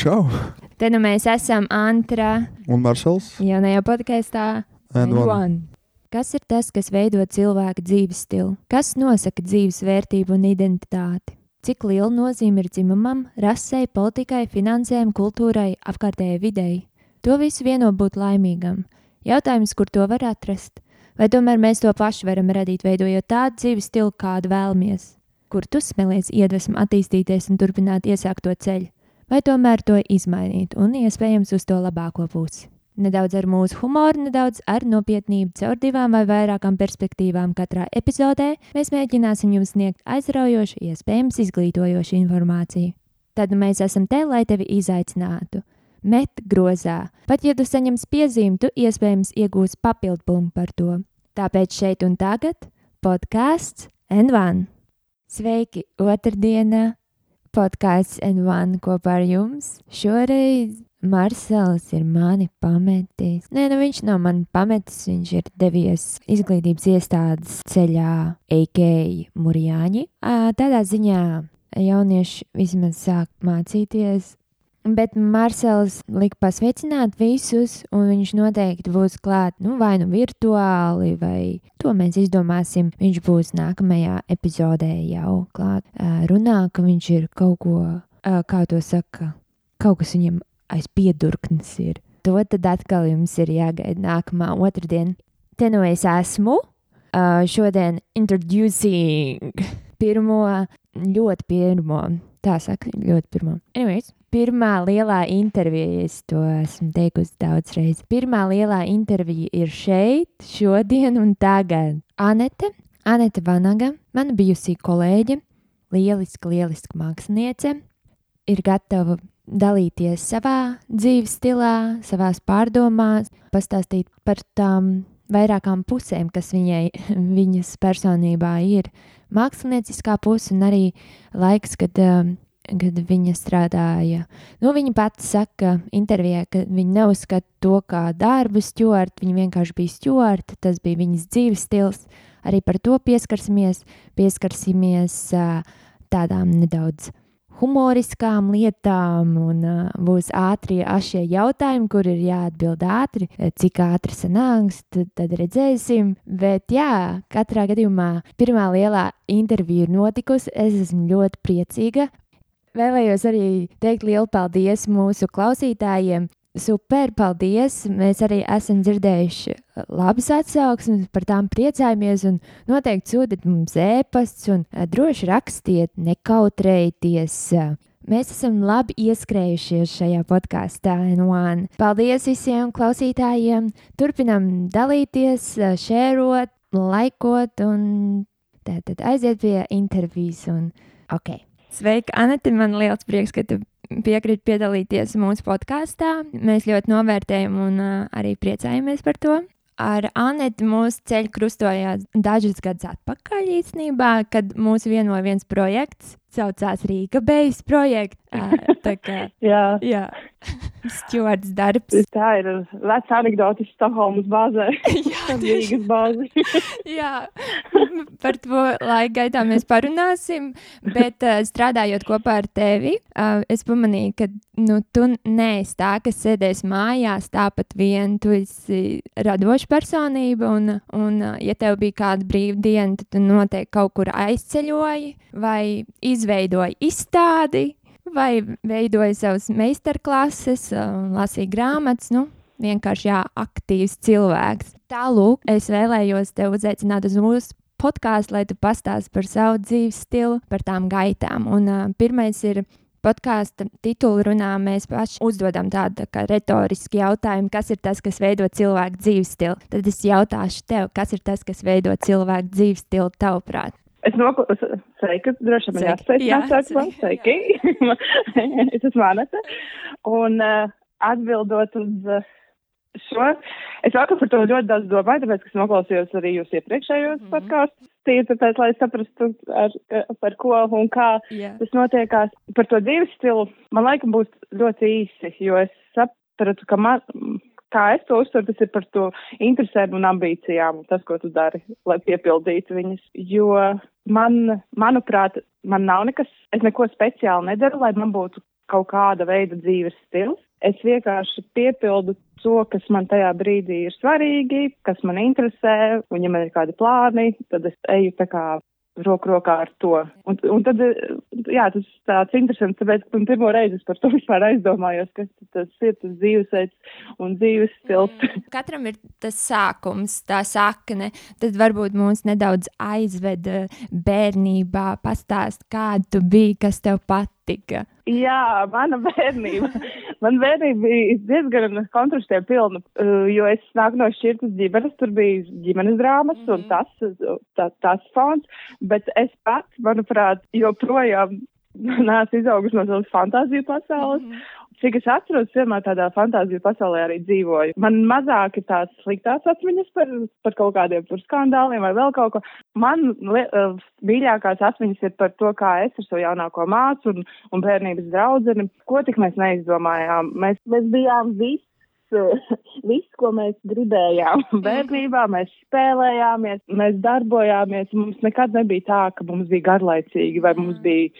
čau! Te nu mēs esam Antra Un Marsels? jaunajā podkāstā. And one. Kas ir tas, kas veido cilvēka dzīves stilu? Kas nosaka dzīves vērtību un identitāti? Cik liela nozīme ir dzimumam, rasei, politikai, finansēm, kultūrai, apkārtējai videi? To visu vieno būt laimīgam. Jautājums, kur to var atrast? Vai tomēr mēs to paši varam radīt, veidojot tādu dzīves stilu, kādu vēlamies? Kur tu smelies iedvesmu attīstīties un turpināt iesākto ceļu? Vai tomēr to izmainīt un iespējams uz to labāko pusi? Nedaudz ar mūsu humoru, nedaudz ar nopietnību, caur divām vai vairākām perspektīvām katrā epizodē mēs mēģināsim jums sniegt aizraujošu, iespējams izglītojošu informāciju. Tad mēs esam te, lai tevi izaicinātu. Met grozā. Pat ja tu saņemsi piezīmi, tu iespējams iegūsi papildu punktu par to. Tāpēc šeit un tagad podkāsts N1. Sveiki! Otrdiena! Podkāsts N1 kopā ar jums. Šoreiz Marsels ir mani pametis. Nē, nu viņš nav man pametis, viņš ir devies izglītības iestādes ceļā, a.k.a. Mūrjāņi. Tādā ziņā jaunieši vismaz sāk mācīties. Bet Marsels lika pasveicināt visus, un viņš noteikti būs klāt, nu, vai nu virtuāli, vai to mēs izdomāsim. Viņš būs nākamajā epizodē jau klāt. Runā, ka viņš ir kaut ko, kā to saka, kaut kas viņam aiz piedurknes ir. To tad atkal jums ir jāgaida nākamā otrdiena. Te nu es esmu. Šodien introducing pirmo, ļoti pirmo, tā saka, ļoti pirmo. Anyways, pirmā lielā intervija, es to esmu teikusi daudz reizes. Pirmā lielā intervija ir šeit, šodien un tagad. Anete, Anete Vanaga, mana bijusī kolēģe, lieliska, lieliska māksliniece, ir gatava dalīties savā dzīves stilā, savās pārdomās, pastāstīt par tām vairākām pusēm, kas viņai, viņas personībā ir. Mākslinieckā puse un arī laiks, kad, um, kad viņa strādāja. Nu, viņa pati saka intervijā, ka viņa neuzskata to kā darbu stūrti, viņa vienkārši bija stūrti, tas bija viņas dzīves stils. Arī par to pieskarsimies, pieskarsimies uh, tādām nedaudz humoriskām lietām, un uh, būs ātrie ašie jautājumi, kur ir jāatbild ātri. Cik ātri sanāks, tad, tad redzēsim. Bet, jā, katrā gadījumā pirmā lielā intervija ir notikusi. Es esmu ļoti priecīga. Vēlējos arī teikt lielu paldies mūsu klausītājiem, Super, paldies! Mēs arī esam dzirdējuši labas atsauksmes, par tām priecājamies. Noteikti sūtiet mums ēpastus un droši rakstiet, nekautrējieties. Mēs esam labi ieskrējušies šajā podkāstā. Paldies visiem klausītājiem! Turpinam dalīties, šērot, laikot un tātad aiziet pie intervijas. Un, okay. Sveika, Anita! Man liels prieks, ka tu piekrīt piedalīties mūsu podkāstā. Mēs ļoti novērtējam un uh, arī priecājamies par to. Ar Anetu mūsu ceļu krustojās dažus gadus atpakaļ īstenībā, kad mūsu vienoja viens projekts, saucās Rīga Bejas projekts. Tā kā jā, jā. Stjords darbs. Tā ir veca anekdote Stokholmas bāzē. jā, Rīgas bāzi. jā, par to laika gaitā mēs parunāsim, bet uh, strādājot kopā ar tevi, uh, es pamanīju, ka nu, tu neesi tā, kas sēdēs mājās tāpat vien, tu esi radoša personība, un, un uh, ja tev bija kāda brīvdiena, tad tu noteikti kaut kur aizceļoji vai izveidoji izstādi vai veidoja savas meistarklases, lasīja grāmatas. Nu, vienkārši jā, aktīvs cilvēks. Tālāk, es vēlējos te uzaicināt uz mūsu podkāstu, lai tu pastāstītu par savu dzīves stilu, par tām gaitām. Un uh, pirmais ir podkāstu titulu runā, mēs paši uzdodam tādu tā retorisku jautājumu, kas ir tas, kas veido cilvēku dzīves stilu. Tad es jautāšu tev, kas ir tas, kas veido cilvēku dzīves stilu tavuprāt? Es noklausu, sveiki, droši vien jāsveicinās sākumā, sveiki. es esmu Anete. Un uh, atbildot uz uh, šo, es vakar par to ļoti daudz domāju, tāpēc, ka es noklausījos arī jūs iepriekšējos mm -hmm. podkāstus. Tīri tāpēc, lai saprastu, ar, par ko un kā yeah. tas notiekās. Par to dzīves stilu man laikam būs ļoti īsi, jo es sapratu, ka man kā es to uztveru, tas ir par to interesēm un ambīcijām un tas, ko tu dari, lai piepildītu viņas. Jo man, manuprāt, man nav nekas, es neko speciāli nedaru, lai man būtu kaut kāda veida dzīves stils. Es vienkārši piepildu to, kas man tajā brīdī ir svarīgi, kas man interesē, un ja man ir kādi plāni, tad es eju tā kā roku rokā ar to. Un, un tad, jā, tas tāds interesants, tāpēc, ka pirmo reizi es par to vispār aizdomājos, kas tas ir, tas dzīvesveids un dzīves stils. Mm, katram ir tas sākums, tā sakne, tad varbūt mūs nedaudz aizveda bērnībā, pastāst, kāda tu biji, kas tev patika. Jā, mana bērnība. Man bērnība bija diezgan kontrastiem pilna, uh, jo es nāku no šķirtas ģimenes, tur bija ģimenes drāmas un mhm. tas, tā, tas fons, bet es pats, manuprāt, joprojām neesmu izaugusi no savas fantāziju pasaules. Mm -hmm cik es atceros, vienmēr tādā fantāziju pasaulē arī dzīvoju. Man mazāk ir tās sliktās atmiņas par, par kaut kādiem tur skandāliem vai vēl kaut ko. Man uh, mīļākās atmiņas ir par to, kā es ar savu jaunāko māsu un, un bērnības draudzeni, ko tik mēs neizdomājām. Mēs, mēs bijām visi viss, ko mēs gribējām. Bērnībā mēs spēlējāmies, mēs darbojāmies. Mums nekad nebija tā, ka mums bija garlaicīgi vai mums bija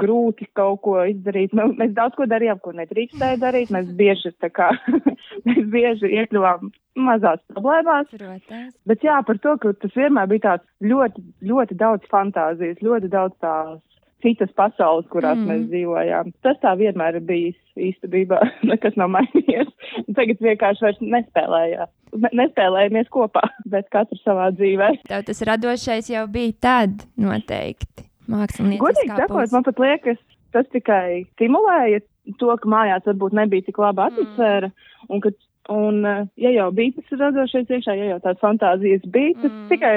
grūti kaut ko izdarīt. Mēs, mēs daudz ko darījām, ko nedrīkstēja darīt. Mēs bieži, kā, mēs bieži iekļuvām mazās problēmās. Protams. Bet jā, par to, ka tas vienmēr bija tāds ļoti, ļoti daudz fantāzijas, ļoti daudz tās citas pasaules, kurās mm. mēs dzīvojām. Tas tā vienmēr ir bijis īstenībā, nekas nav mainījies. Tagad vienkārši vairs nespēlējām. Nespēlējamies kopā, bet katrs savā dzīvē. Tev tas radošais jau bija tad noteikti mākslinieks. Godīgi sakot, man pat liekas, tas tikai stimulēja to, ka mājās varbūt nebija tik laba atmosfēra. Mm. Un, ka, un, ja jau bija tas radošais iekšā, ja jau tādas fantāzijas bija, tas mm. tikai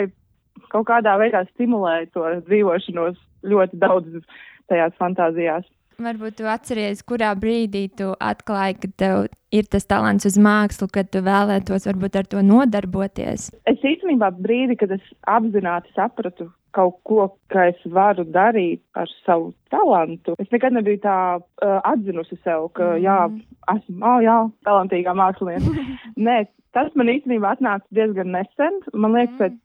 kaut kādā veidā stimulēja to dzīvošanos ļoti daudz tajās fantāzijās. Varbūt tu atceries, kurā brīdī tu atklāji, ka tev ir tas talants uz mākslu, kad tu vēlētos varbūt ar to nodarboties? Es īstenībā brīdi, kad es apzināti sapratu kaut ko, ka es varu darīt ar savu talantu. Es nekad nebiju tā uh, atzinusi sev, ka mm. jā, esmu, oh, jā, talantīgā mākslinieca. Nē, tas man īstenībā atnāca diezgan nesen. Man liekas, pēc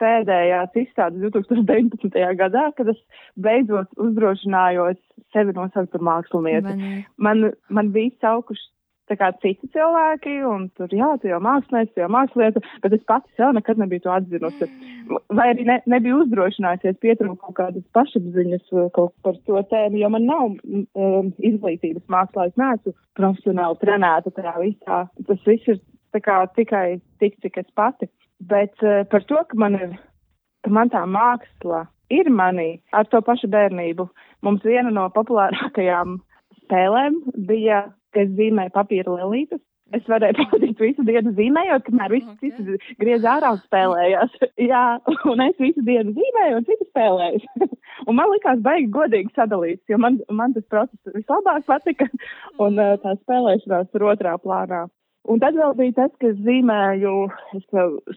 pēdējās izstādes 2019. gadā, kad es beidzot uzdrošinājos sevi nosaukt par mākslinieci. Man, man bija saukuši tā kā citi cilvēki, un tur, jā, tu jau mākslinieci, tu jau mākslinieci, bet es pati sev nekad nebiju to atzinusi. Vai arī ne, nebiju uzdrošinājusies pietrūkt kaut kādas pašapziņas uh, kaut par to tēmu, jo man nav um, izglītības mākslā, es neesmu profesionāli trenēta tajā visā. Tas viss ir tā kā tikai tik, cik es pati. Bet uh, par to, ka man ir, ka man tā māksla ir manī ar to pašu bērnību, mums viena no populārākajām spēlēm bija, ka es zīmēju papīra lelītes. Es varēju pavadīt visu dienu zīmējot, kamēr visi okay. citi griez ārā un spēlējās. Jā, un es visu dienu zīmēju, un citi spēlējas. un man likās baigi godīgi sadalīts, jo man, man tas process vislabāk patika, un uh, tā spēlēšanās tur otrā plānā. Un tad vēl bija tas, ka zīmēju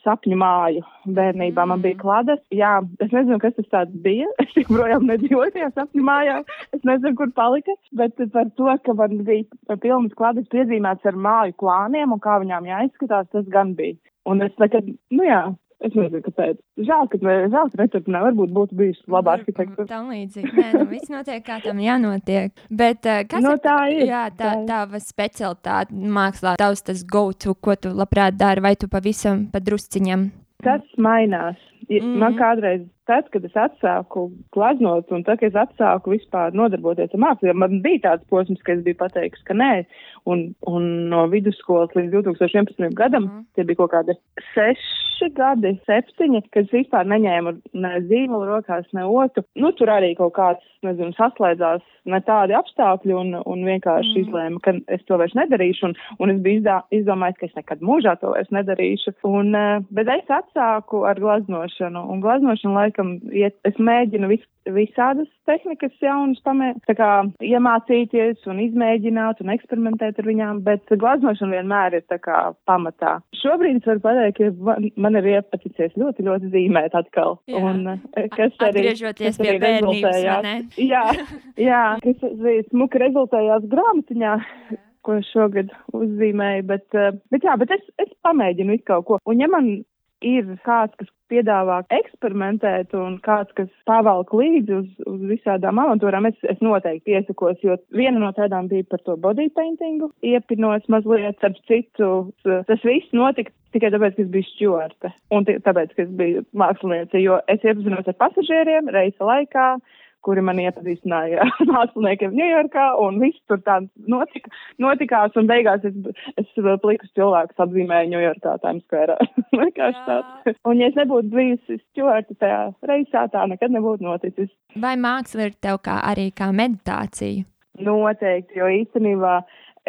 sapņu māju bērnībā. Man bija mm. klades. Jā, es nezinu, kas tas tāds bija. Es joprojām nedzīvoju tajā sapņu mājā. Es nezinu, kur palika. Bet par to, ka man bija pilnas klades piezīmēts ar māju plāniem un kā viņām jāizskatās, tas gan bija. Un es nekad, nu jā, Es nezinu, kāpēc. Žēl, ka, žēl, ka neturpināja. Varbūt būtu bijis laba arhitekta. Tam līdzīgi. Nē, nu viss notiek, kā tam jānotiek. Bet uh, kas no, tā ir? Jā, tā, tava specialitāte mākslā, tavs tas go-to, ko tu labprāt dari, vai tu pavisam pa drusciņam? Tas mainās. Mm. Man kādreiz tad, kad es atsāku glaznot, un tad, kad es atsāku vispār nodarboties ar mākslu, man bija tāds posms, ka es biju pateikusi, ka nē, un, un no vidusskolas līdz 2011. gadam, mm. tie bija kaut kādi seši gadi, septiņi, kad es vispār neņēmu ne zīmolu rokās, ne otru. Nu, tur arī kaut kāds, nezinu, saslēdzās ne tādi apstākļi, un, un vienkārši mm. izlēma, ka es to vairs nedarīšu, un, un es biju izdā, izdomājis, ka es nekad mūžā to vairs nedarīšu. Un, eh, bet es atsāku ar glaznošanu, un glaznošana, laikam iet, es mēģinu vis, visādas tehnikas jaunas pamē, tā kā iemācīties un izmēģināt un eksperimentēt ar viņām, bet glaznošana vienmēr ir tā kā pamatā. Šobrīd es varu pateikt, ka man, man ir iepaticies ļoti, ļoti zīmēt atkal. Jā. Un, eh, kas arī, Atgriežoties kas pie bērnības? Jā, jā, kas arī smuki rezultējās grāmatiņā ko šogad uzzīmēju, bet, eh, bet jā, bet es, es pamēģinu visu kaut ko. Un ja man ir kāds, kas piedāvā eksperimentēt un kāds, kas pavalk līdzi uz, uz visādām avantūrām, es, es noteikti iesakos, jo viena no tādām bija par to body paintingu, iepinos mazliet, starp citu, tas viss notika tikai tāpēc, ka es biju šķorte un tāpēc, ka es biju māksliniece, jo es iepazinos ar pasažieriem reisa laikā, kuri man iepazīstināja ar māksliniekiem Ņujorkā, un viss tur tā notika, notikās, un beigās es, es plikus cilvēkus apzīmēju Ņujorkā Times Square. Vienkārši tāds. Un ja es nebūtu bijusi stjorta tajā reisā, tā nekad nebūtu noticis. Vai māksla ir tev kā arī kā meditācija? Noteikti, jo īstenībā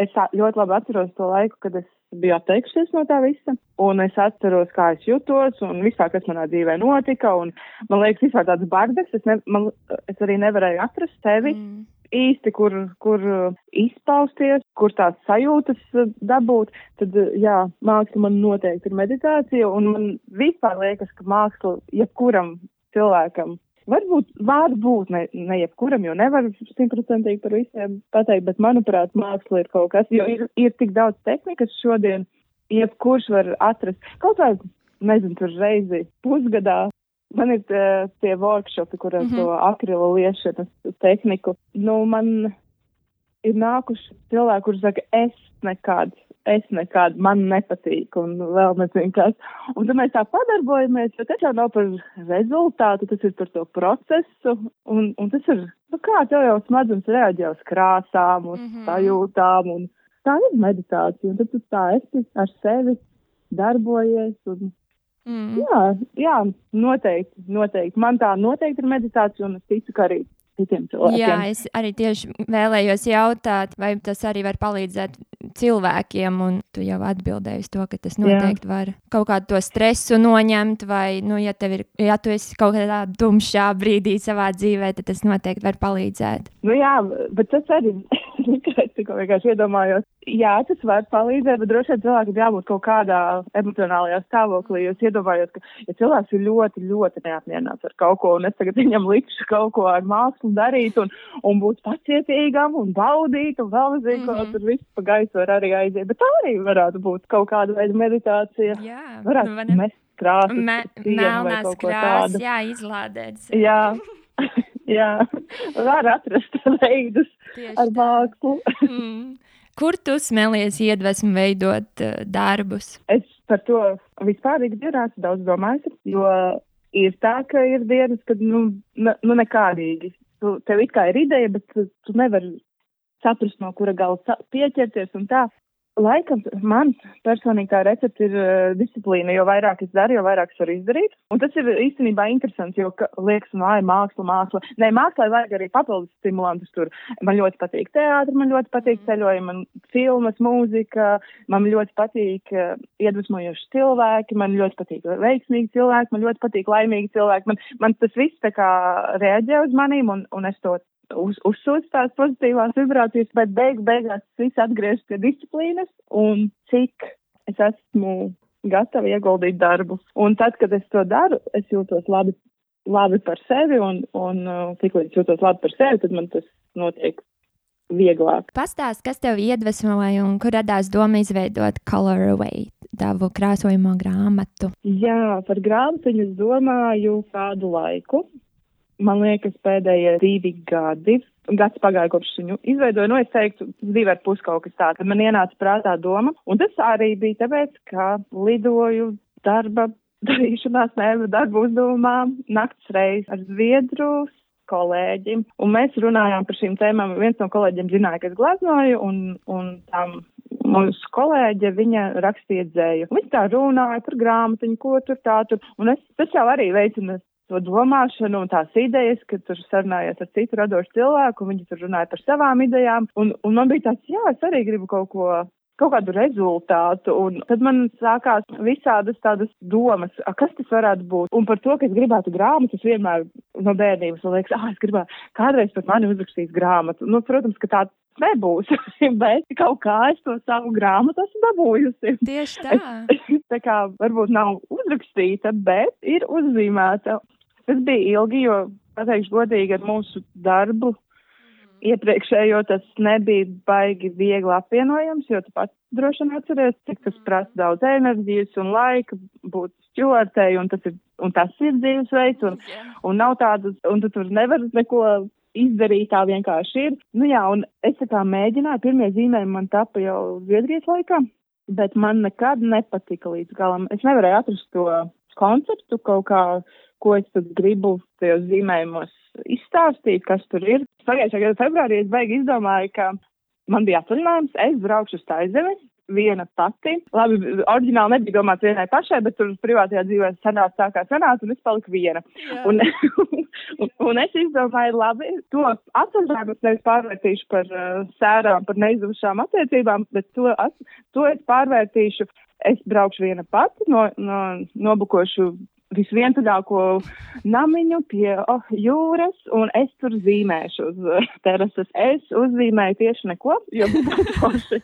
es ļoti labi atceros to laiku, kad es biju atteikusies no tā visa. Un es atceros, kā es jutos un vispār, kas manā dzīvē notika. Un, man liekas, vispār tāds bardaks. Es, ne, man, es arī nevarēju atrast sevi. Mm. Īsti, kur, kur izpausties, kur tās sajūtas dabūt, tad, jā, māksla man noteikti ir meditācija, un man vispār liekas, ka māksla jebkuram cilvēkam Varbūt, varbūt ne, ne jebkuram, jo nevar simtprocentīgi par visiem pateikt, bet manuprāt, māksla ir kaut kas, jo ir, ir tik daudz tehnikas šodien, jebkurš var atrast kaut vai, nezinu, tur reizi pusgadā. Man ir tie workshopi, kur ar mm -hmm. to akrila liešanas tehniku. Nu, man ir nākuši cilvēki, kurš saka, es nekad es nekad, man nepatīk, un vēl nezinu kas. Un tad mēs tā padarbojamies, jo tas jau nav par rezultātu, tas ir par to procesu, un, un tas ir, nu kā tev jau smadzenes reaģē uz krāsām, uz mm -hmm. sajūtām, un tā ir meditācija, un tad tu tā esi ar sevi darbojies, un Mm. Jā, jā, noteikti, noteikti. Man tā noteikti ir meditācija, un es ticu, ka arī citiem cilvēkiem. Jā, es arī tieši vēlējos jautāt, vai tas arī var palīdzēt cilvēkiem, un tu jau atbildēji uz to, ka tas noteikti jā. var kaut kādu to stresu noņemt, vai, nu, ja tev ir, ja tu esi kaut kādā dumšā brīdī savā dzīvē, tad tas noteikti var palīdzēt. Nu jā, bet tas arī, tikko vienkārši iedomājos, jā, tas var palīdzēt, bet droši vien cilvēkam jābūt kaut kādā emocionālajā stāvoklī. Jūs iedomājat, ka ja cilvēks ir ļoti, ļoti neapmierināts ar kaut ko, un es tagad viņam likšu kaut ko ar mākslu darīt, un, un būt pacietīgam, un baudīt, un vēl nezinu, mm -hmm. tur viss pa gaisu var arī aiziet. Bet tā arī varētu būt kaut kāda veida meditācija. Jā, varētu nu, mest krāsas. Me, melnās krāsas, jā, izlādēt. Jā. jā, var atrast veidus Tieši ar mākslu. mm. Kur tu smelies iedvesmu veidot uh, darbus? Es par to vispār ikdienās daudz domāju, jo ir tā, ka ir dienas, kad nu, ne, nu nekādīgi. Tu, tev it kā ir ideja, bet tu, tu nevari saprast, no kura gala pieķerties un tā. Laikam man personīgi tā recepte ir uh, disciplīna. Jo vairāk es daru, jo vairāk es varu izdarīt. Un tas ir īstenībā interesanti, jo ka, liekas, ai, māksla, māksla. Nē, mākslā vajag arī papildus stimulantus tur. Man ļoti patīk teātris, man ļoti patīk mm. ceļojumi, man filmas, mūzika, man ļoti patīk uh, iedvesmojoši cilvēki, man ļoti patīk veiksmīgi cilvēki, man ļoti patīk laimīgi cilvēki. Man, man tas viss tā kā reaģē uz manīm un, un es to uz, uzsūc tās pozitīvās vibrācijas, bet beig, beigās viss atgriežas pie disciplīnas un cik es esmu gatava ieguldīt darbu. Un tad, kad es to daru, es jūtos labi, labi par sevi un, un uh, tik līdz jūtos labi par sevi, tad man tas notiek vieglāk. Pastāst, kas tev iedvesmoja un kur radās doma izveidot Color Away, tavu krāsojamo grāmatu? Jā, par grāmatu es domāju kādu laiku man liekas, pēdējie divi gadi. Gads pagāja, kopš viņu izveidoju, nu, es teiktu, divi ar pus kaut kas tāds. Man ienāca prātā doma, un tas arī bija tāpēc, ka lidoju darba darīšanās, ne darba uzdevumā, nakts reiz ar Zviedru kolēģi, un mēs runājām par šīm tēmām. Viens no kolēģiem zināja, ka es glaznoju, un, un tam mūsu kolēģe, viņa rakstīja dzēju. Viņa tā runāja par grāmatiņu, ko tur tā tur, un es, tas jau arī veicina to domāšanu un tās idejas, ka tur sarunājās ar citu radošu cilvēku, un viņi tur runāja par savām idejām, un, un man bija tāds, jā, es arī gribu kaut ko kaut kādu rezultātu, un tad man sākās visādas tādas domas, a, kas tas varētu būt. Un par to, ka es gribētu grāmatu, es vienmēr no bērnības man liekas, ah, es gribētu kādreiz par mani uzrakstīt grāmatu. Nu, protams, ka tā nebūs, bet kaut kā es to savu grāmatu esmu dabūjusi. Tieši tā. Es, tā kā varbūt nav uzrakstīta, bet ir uzzīmēta. Tas bija ilgi, jo, pateikšu godīgi, ar mūsu darbu iepriekšējo tas nebija baigi viegli apvienojams, jo tu pats droši vien atceries, cik tas Mm. prasa daudz enerģijas un laika būt stjortēji, un tas ir, un tas ir dzīvesveids, un, un nav tādas, un tu tur nevar neko izdarīt, tā vienkārši ir. Nu jā, un es tā kā mēģināju, pirmie zīmējumi man tapa jau Zviedrijas laikā, bet man nekad nepatika līdz galam. Es nevarēju atrast to konceptu kaut kā, ko es tad gribu tajos zīmējumos izstāstīt, kas tur ir. Pagājušā gada februārī es beigi izdomāju, ka man bija atvaļinājums, es braukšu uz Taizemi. Viena pati. Labi, oriģināli nebija domāts vienai pašai, bet tur privātajā dzīvē sanāca tā, kā sanāca, un es paliku viena. Un, un, un es izdomāju, labi, to atvaļinājumu es nevis pārvērtīšu par uh, sērām, par neizdevušām attiecībām, bet to, at, to es pārvērtīšu. Es braukšu viena pati, no, no, nobukošu visvientuļāko namiņu pie oh, jūras, un es tur zīmēšu uz uh, terases. Es uzzīmēju tieši neko, jo bija forši.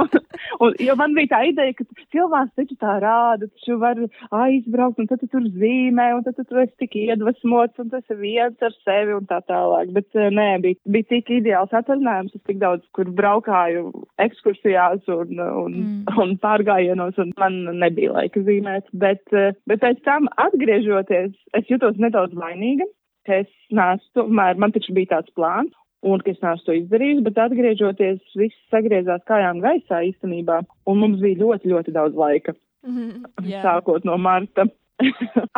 un, un, jo man bija tā ideja, ka cilvēks taču tā rāda, taču var aizbraukt, un tad tu tur zīmē, un tad tu tur esi tik iedvesmots, un tas ir viens ar sevi un tā tālāk. Bet uh, nē, bija, bija tik ideāls atvaļinājums, es tik daudz, kur braukāju ekskursijās un, un, mm. un pārgājienos, un man nebija laika zīmēt. Bet, uh, bet pēc tam atgriežoties, es jutos nedaudz vainīga, ka es nācu, tomēr man taču bija tāds plāns. Un ka es neesmu to izdarījis, bet atgriežoties, viss sagriezās kājām gaisā īstenībā. Un mums bija ļoti, ļoti daudz laika. Mm -hmm, jā. Sākot no marta.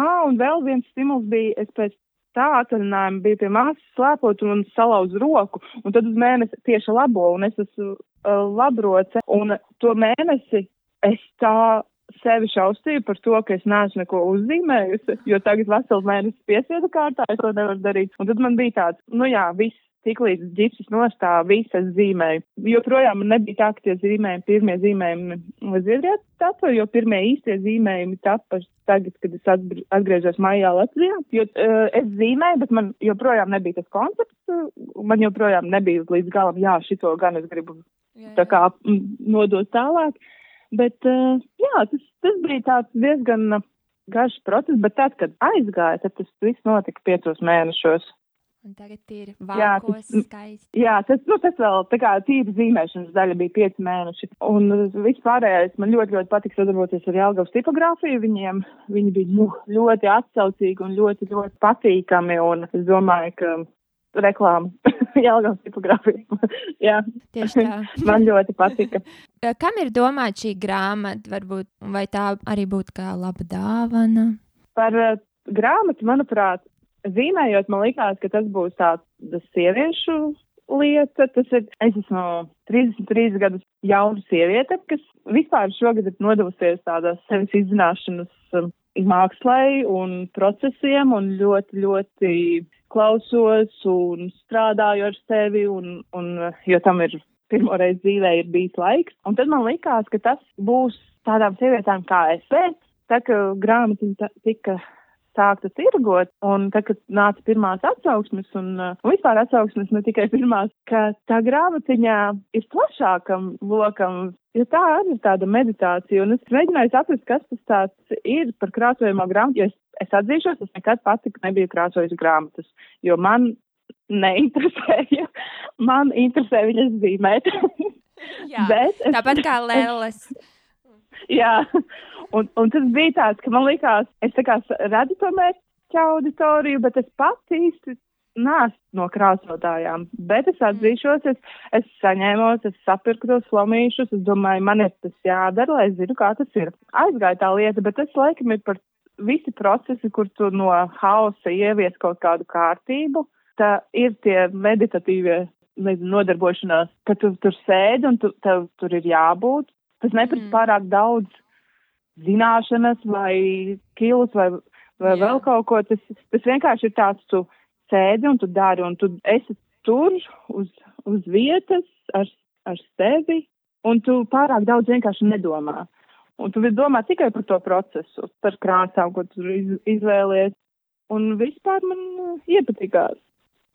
ah, un vēl viens stimuls bija, es pēc tā atvaļinājuma biju pie māsas slēpot un salauzu roku. Un tad uz mēnesi tieši labo, un es esmu uh, labroce. Un to mēnesi es tā sevi šaustīju par to, ka es neesmu neko uzzīmējusi, jo tagad vesels mēnesis piesiedu kārtā, es to nevaru darīt. Un tad man bija tāds, nu jā, viss tik līdz ģipsis nostāv, visas zīmēju. Joprojām man nebija tā, ka tie zīmējumi, pirmie zīmējumi Zviedrijā tapa, jo pirmie īstie zīmējumi tapa tagad, kad es atgriežos maijā Latvijā. Jo uh, es zīmēju, bet man joprojām nebija tas koncepts, uh, man joprojām nebija līdz galam, jā, šito gan es gribu jā, jā. tā kā nodot tālāk. Bet, uh, jā, tas, tas bija tāds diezgan garš process, bet tad, kad aizgāja, tad tas viss notika piecos mēnešos. Un tagad ir valkos skaisti. Jā, tas, nu, tas vēl tā kā tīra zīmēšanas daļa bija pieci mēneši. Un vispārējais man ļoti, ļoti patika sadarboties ar Jelgavas tipogrāfiju. Viņiem, viņi bija nu, ļoti atsaucīgi un ļoti, ļoti patīkami. Un es domāju, ka reklāma Jelgavas tipogrāfija. Jā, tieši tā. man ļoti patika. Kam ir domāta šī grāmata? Varbūt, vai tā arī būtu kā laba dāvana? Par uh, grāmatu, manuprāt, zīmējot, man likās, ka tas būs tāda sieviešu lieta. Tas ir, es esmu 33 gadus jauna sieviete, kas vispār šogad ir nodevusies tādā sevis izzināšanas um, mākslai un procesiem un ļoti, ļoti klausos un strādāju ar sevi un, un jo tam ir pirmoreiz dzīvē ir bijis laiks. Un tad man likās, ka tas būs tādām sievietēm kā es. Bet tā, ka grāmata tika sākta tirgot, un tad, kad nāca pirmās atsauksmes, un, un vispār atsauksmes ne tikai pirmās, ka tā grāmatiņā ir plašākam lokam, jo tā arī ir tāda meditācija, un es mēģināju saprast, kas tas tāds ir par krāsojumā grāmatu, jo es, es atzīšos, es nekad pati nebiju krāsojis grāmatas, jo man neinteresēja, man interesē viņas zīmēt. Jā, Bet es, tāpat kā lēles. Jā, un, un tas bija tāds, ka man likās, es tā kā redzu to mērķa auditoriju, bet es pats īsti neesmu no krāsotājām. Bet es atzīšos, es, es saņēmos, es sapirku tos flamīšus, es domāju, man ir tas jādara, lai es zinu, kā tas ir. Aizgāja tā lieta, bet tas laikam ir par visi procesi, kur tu no hausa ievies kaut kādu kārtību. Tā ir tie meditatīvie nezinu, nodarbošanās, ka tu tur sēdi un tu, tev tur ir jābūt. Tas neprasa mm. pārāk daudz zināšanas vai kilus vai, vai Jā. vēl kaut ko. Tas, tas vienkārši ir tāds, tu sēdi un tu dari, un tu esi tur uz, uz vietas ar, ar sevi, un tu pārāk daudz vienkārši nedomā. Un tu domā tikai par to procesu, par krāsām, ko tu iz, izvēlies. Un vispār man uh, iepatikās.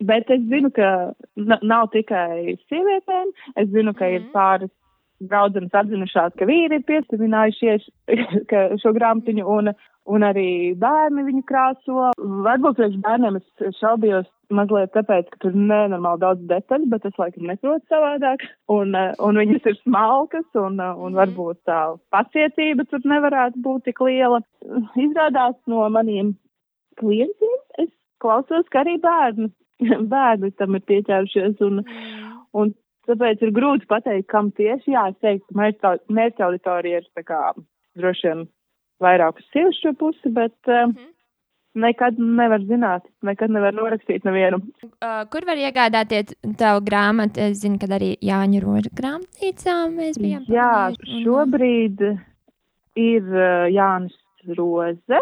Bet es zinu, ka nav tikai sievietēm. Es zinu, ka ir pāris draudzenes atzinušās, ka vīri ir piesavinājušies šo grāmatiņu un, un arī bērni viņu krāso. Varbūt priekš bērniem es šaubījos mazliet tāpēc, ka tur nenormāli daudz detaļu, bet es laikam neprotu savādāk. Un, un viņas ir smalkas un, un mhm. varbūt tā pacietība tur nevarētu būt tik liela. Izrādās no maniem klientiem es klausos, ka arī bērni, bērni tam ir pieķērušies un, un Tāpēc ir grūti pateikt, kam tieši. Jā, es teiktu, mērķa auditorija ir tā kā droši vien vairāk uz sieviešu pusi, bet uh, mm -hmm. nekad nevar zināt, nekad nevar norakstīt nevienu. Uh, kur var iegādāties tavu grāmatu? Es zinu, ka arī Jāņa Roža grāmatnīcā mēs bijām. Jā, un... šobrīd ir uh, Jānis Roze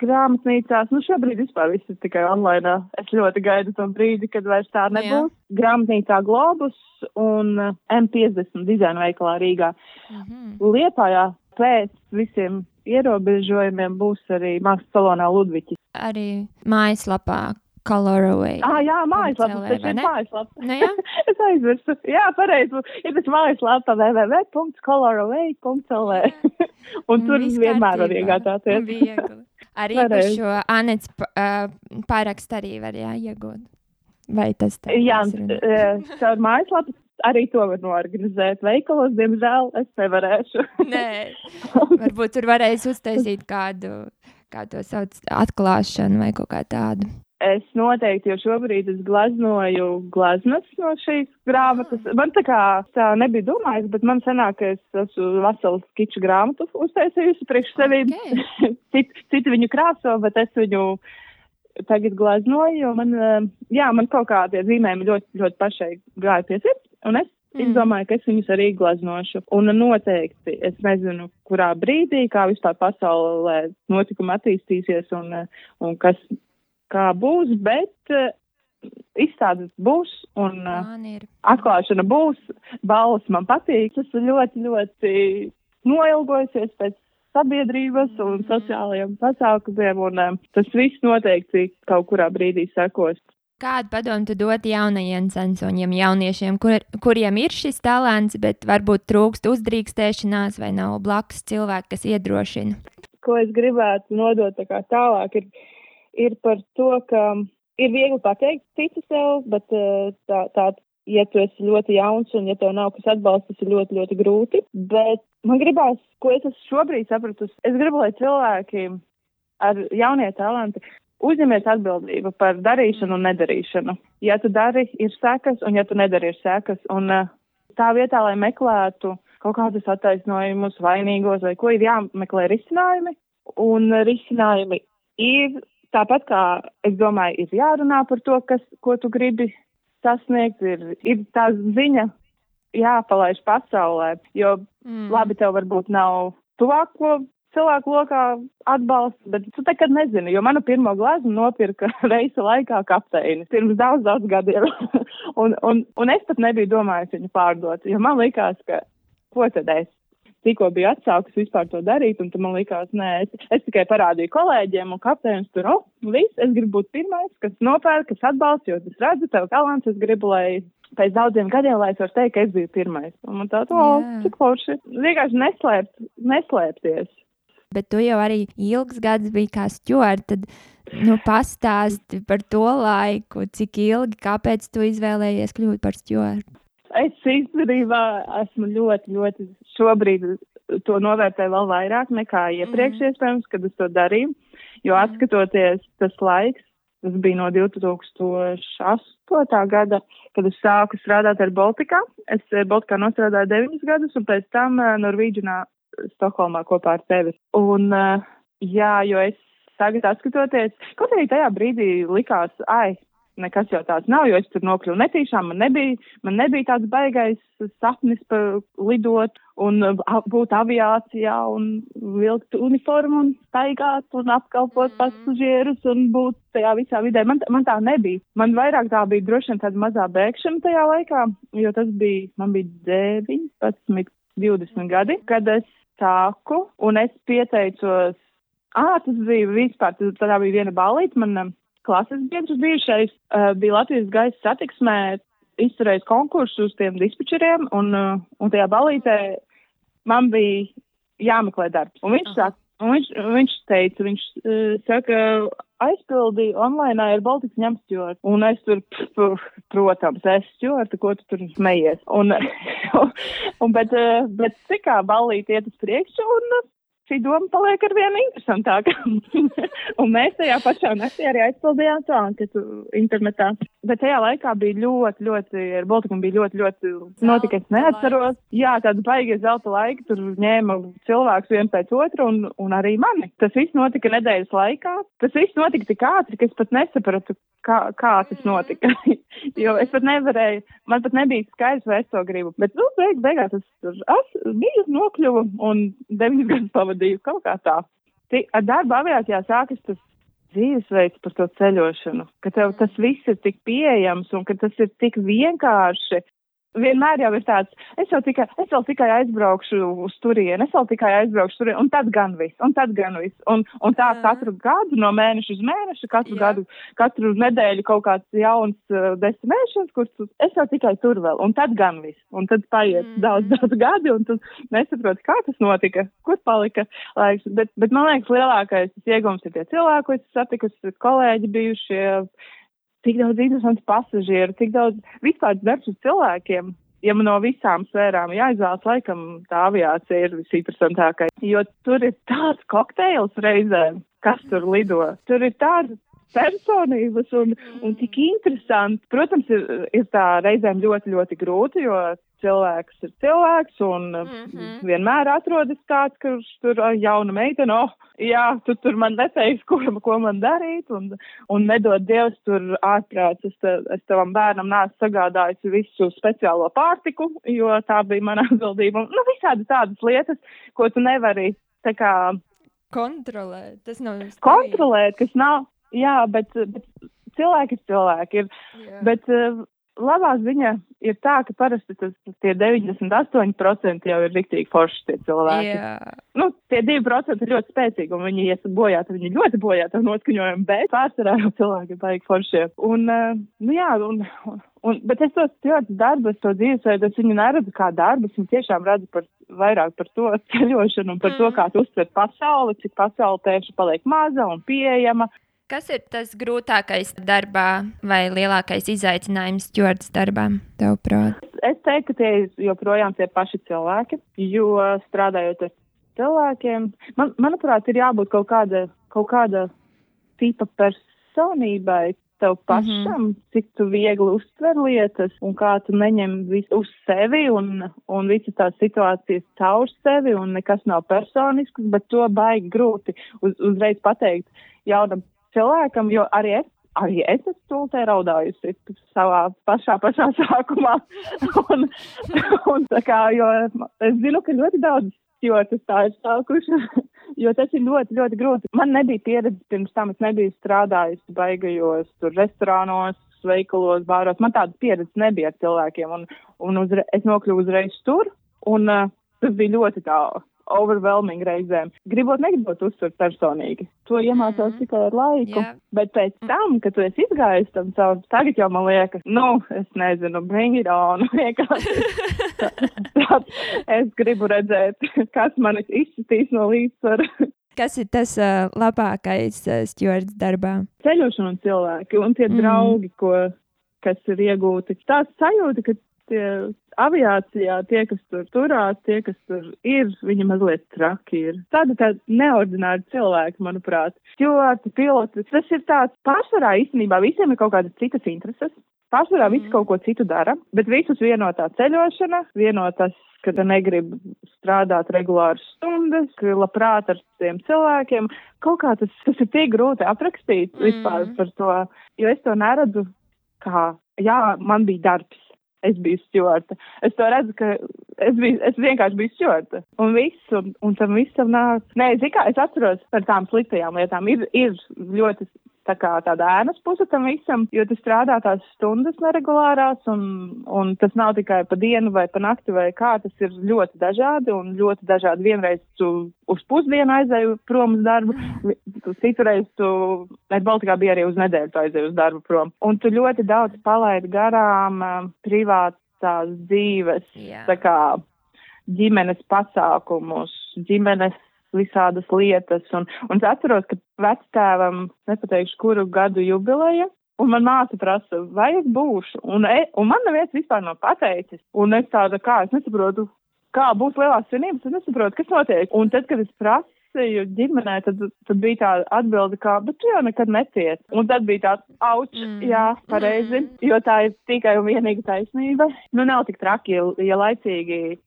grāmatnīcās, nu šobrīd vispār viss ir tikai online. Es ļoti gaidu to brīdi, kad vairs tā nebūs. Jā. Grāmatnīcā Globus un M50 dizaina veikalā Rīgā. Mm -hmm. Liepājā pēc visiem ierobežojumiem būs arī mākslas salonā Ludviķis. Arī mājaslapā Coloraway. Ah, jā, mājaslapa, tas ir mājaslapa. Nu, jā? es aizmirsu. Jā, pareizi. Ir tas mājaslapa www.coloraway.lv. un tur vienmēr var iegādāties. Arī par šo Anets uh, pārakstu arī var jā, iegūt. Vai tas tā? Jā, uh, caur mājaslapu arī to var norganizēt. Veikalos, diemžēl, es nevarēšu. Nē, varbūt tur varēs uztaisīt kādu, kā to sauc, atklāšanu vai kaut kā tādu. Es noteikti, jo šobrīd es glaznoju glazmas no šīs grāmatas. Man tā kā tā nebija domājis, bet man sanāk, ka es esmu veselu skiču grāmatu uztaisījusi priekš sevīm. Okay. Citi cit viņu krāso, bet es viņu tagad glaznoju, jo man, eh, jā, man kaut kādi zīmējumi ļoti, ļoti pašai gāja pie sirds, un es mm. izdomāju, ka es viņus arī glaznošu. Un noteikti es nezinu, kurā brīdī, kā vispār pasaulē notikumi attīstīsies un, un kas kā būs, bet uh, izstādes būs un uh, atklāšana būs. Balvas man patīk. Es ļoti, ļoti noilgojusies pēc sabiedrības un mm-hmm. sociālajiem pasākumiem, un um, tas viss noteikti kaut kurā brīdī sekos. Kādu padomu tu dod jaunajiem censoņiem, jauniešiem, kur, kuriem ir šis talants, bet varbūt trūkst uzdrīkstēšanās vai nav blakus cilvēki, kas iedrošina? Ko es gribētu nodot tā tālāk, ir ir par to, ka ir viegli pateikt tici sev, bet eh, tā, tā, ja tu esi ļoti jauns un ja tev nav kas atbalsta, tas ir ļoti, ļoti grūti. Bet man gribās, ko es esmu šobrīd sapratusi, es gribu, lai cilvēki ar jaunie talanti uzņemies atbildību par darīšanu un nedarīšanu. Ja tu dari, ir sekas, un ja tu nedari, ir sekas. Un eh, tā vietā, lai meklētu kaut kādus attaisnojumus, vainīgos vai ko, ir jāmeklē risinājumi. Un risinājumi ir Tāpat kā es domāju, ir jārunā par to, kas, ko tu gribi sasniegt, ir, ir tā ziņa jāpalaiž pasaulē, jo mm. labi tev varbūt nav tuvāko cilvēku lokā atbalsts, bet tu nekad nezini, jo manu pirmo glāzi nopirka reisa laikā kapteinis pirms daudz, daudz gadiem. un, un, un es pat nebiju domājis viņu pārdot, jo man likās, ka ko tad es tikko biju atsākus vispār to darīt, un man likās, nē, es, es tikai parādīju kolēģiem, un kapteinis tur, oh, viss, es gribu būt pirmais, kas nopērk, kas atbalsta, jo es redzu tev talants, es gribu, lai pēc daudziem gadiem, lai es varu teikt, ka es biju pirmais. Un man tā, oh, cik forši. Vienkārši neslēpt, neslēpties. Bet tu jau arī ilgs gads biji kā stjords, tad nu, pastāsti par to laiku, cik ilgi, kāpēc tu izvēlējies kļūt par stjordu. Es īstenībā esmu ļoti, ļoti šobrīd to novērtēju vēl vairāk nekā iepriekš, mm -hmm. iespējams, kad es to darīju. Jo mhm. atskatoties tas laiks, tas bija no 2008. gada, kad es sāku strādāt ar Baltikā. Es eh, Baltikā nostrādāju deviņus gadus un pēc tam uh, Norvīģinā Stokholmā kopā ar tevi. Un, uh, jā, jo es tagad atskatoties, kaut arī tajā brīdī likās, ai, nekas jau tāds nav, jo es tur nokļuvu netīšām, man nebija, man nebija tāds baigais sapnis par lidot un būt aviācijā un vilkt uniformu un staigāt un apkalpot mm. pasažierus un būt tajā visā vidē. Man, man tā nebija. Man vairāk tā bija droši vien tāda mazā bēgšana tajā laikā, jo tas bija, man bija 19, 20 gadi, kad es sāku un es pieteicos. Ah, tas bija vispār, tā bija viena balīta, man klases biedrs bijušais uh, bija Latvijas gaisa satiksmē izturējis konkursu uz tiem dispečeriem, un, uh, un tajā balītē man bija jāmeklē darbs. Un viņš, saka, un viņš, viņš teica, viņš uh, saka, aizpildīju online ar Baltikas ņemstjortu. Un es tur, protams, es stjortu, ko tu tur smejies. Un, un bet, bet cikā balīt iet uz priekšu un šī doma paliek ar vienu interesantāka. un mēs tajā pašā naktī arī aizpildījām to anketu internetā. Bet tajā laikā bija ļoti, ļoti, ar Baltikumu bija ļoti, ļoti notika, es neatceros. Jā, tāda baigie zelta laika, tur ņēma cilvēks viens pēc otru un, un arī mani. Tas viss notika nedēļas laikā. Tas viss notika tik ātri, ka es pat nesapratu, kā, kā tas notika. jo es pat nevarēju, man pat nebija skaidrs, vai es to gribu. Bet, nu, beig, beigās es tur biju nokļuvu un deviņas gadus pavadīju kaut kā tā. Tī, ar darbu aviācijā sākas tas dzīvesveids par to ceļošanu, ka tev tas viss ir tik pieejams un ka tas ir tik vienkārši vienmēr jau ir tāds, es jau tikai, es vēl tikai aizbraukšu uz turieni, es vēl tikai aizbraukšu turieni, un tad gan viss, un tad gan viss. Un, un tā mm. katru gadu, no mēneša uz mēnešu, katru Jā. gadu, katru nedēļu kaut kāds jauns uh, destinēšanas, kur tu, es jau tikai tur vēl, un tad gan viss. Un tad paiet mm. daudz, daudz gadi, un tu nesaproti, kā tas notika, kur palika laiks. Bet, bet man liekas, lielākais iegums ir tie cilvēki, ko es satiku, kolēģi bijušie tik daudz interesantu pasažieru, tik daudz vispār darbs uz cilvēkiem. Ja man no visām sfērām jāizvēlas, laikam tā aviācija ir visinteresantākā, jo tur ir tāds kokteils reizēm, kas tur lido. Tur ir tāds personības un, un tik interesanti. Protams, ir, ir tā reizēm ļoti, ļoti grūti, jo cilvēks ir cilvēks un mm -hmm. vienmēr atrodas kāds, kurš tur jauna meitene, oh, jā, tu tur man neteiksi, ko, ko man darīt un, un nedod Dievs tur ārprāts. Es, te, es tavam bērnam neesmu sagādājis visu speciālo pārtiku, jo tā bija mana atbildība. Nu, visādi tādas lietas, ko tu nevari tā kā kontrolēt. Tas nav kontrolēt, kas nav, Jā, bet, bet cilvēki ir cilvēki. Ir, Jā. bet uh, labā ziņa ir tā, ka parasti tas tie 98% jau ir riktīgi forši tie cilvēki. Jā. Nu, tie 2% ir ļoti spēcīgi, un viņi ies bojā, tad viņi ļoti bojā tam noskaņojumu, bet pārsvarā jau cilvēki ir baigi foršie. Un, uh, nu jā, un, un, un, bet es tos ļoti darbus, to dzīvesveidu, es viņu neredzu kā darbus, un tiešām redzu par vairāk par to ceļošanu un par mm. to, kā tu uztver pasauli, cik pasauli tieši paliek maza un pieejama. Kas ir tas grūtākais darbā vai lielākais izaicinājums Jordas darbā? Es teiktu, ka tie joprojām tie paši cilvēki, jo strādājot ar cilvēkiem, man, manuprāt, ir jābūt kaut kāda, kaut kāda tipa personībai, tev mhm. pašam, mm -hmm. cik tu viegli uztver lietas un kā tu neņem visu uz sevi un, un visas tās situācijas caur sevi un nekas nav personisks, bet to baigi grūti uz, uzreiz pateikt jaunam cilvēkam, jo arī es, arī es esmu stultē raudājusi savā pašā, pašā sākumā. un, un tā kā, jo es zinu, ka ļoti daudz stjortas tā ir sākuši, jo tas ir ļoti, ļoti grūti. Man nebija pieredze pirms tam, es nebiju strādājusi baigajos tur restorānos, veikalos, bāros. Man tādas pieredzes nebija ar cilvēkiem, un, un uzre, es nokļuvu uzreiz tur, un uh, tas bija ļoti tālu overwhelming reizēm. Gribot, negribot uztvert personīgi. To iemācās mm. tikai ar laiku. Yeah. Bet pēc mm. tam, kad tu esi izgājis tam caur, tagad jau man liekas, nu, es nezinu, bring it on. es gribu redzēt, kas man izsitīs no līdzsvara. Kas ir tas uh, labākais uh, stjords darbā? Ceļošana un cilvēki un tie mm. draugi, ko, kas ir iegūti. Tāds sajūta, ka tie aviācijā, tie, kas tur turās, tie, kas tur ir, viņi mazliet traki ir. Tāda tāda neordināra cilvēka, manuprāt. Stjorti, piloti, tas ir tāds pārsvarā īstenībā visiem ir kaut kādas citas intereses. Pārsvarā mm. visi kaut ko citu dara, bet visus vienotā ceļošana, vienotas, ka tu negribi strādāt regulāras stundas, ka labprāt ar tiem cilvēkiem. Kaut kā tas, tas ir tik grūti aprakstīt mm. vispār par to, jo es to neredzu kā, jā, man bija darbs es biju stjorta. Es to redzu, ka es, biju, es vienkārši biju stjorta. Un viss, un, un tam visam nāk. Nē, zini kā, es atceros par tām sliktajām lietām. Ir, ir ļoti tā kā tāda ēnas puse tam visam, jo tu strādā tās stundas neregulārās, un, un tas nav tikai pa dienu vai pa nakti vai kā, tas ir ļoti dažādi, un ļoti dažādi. Vienreiz tu uz pusdienu aizēju prom uz darbu, citurreiz tu, net Baltikā bija arī uz nedēļu tu aizēju uz darbu prom, un tu ļoti daudz palaidi garām uh, privātās dzīves, Jā. tā kā ģimenes pasākumus, ģimenes visādas lietas. Un, un es atceros, ka vectēvam, nepateikšu, kuru gadu jubileja, un man māsa prasa, vai es būšu. Un, e, un man neviens vispār nav pateicis. Un es tāda, kā, es nesaprotu, kā būs lielās svinības, es nesaprotu, kas notiek. Un tad, kad es prasu, ģimenē, tad, tad bija tā atbilde, kā, bet tu jau nekad netiec. Un tad bija tāds, auč, mm. jā, pareizi, mm. jo tā ir tikai un vienīga taisnība. Nu, nav tik traki, ja, ja laicīgi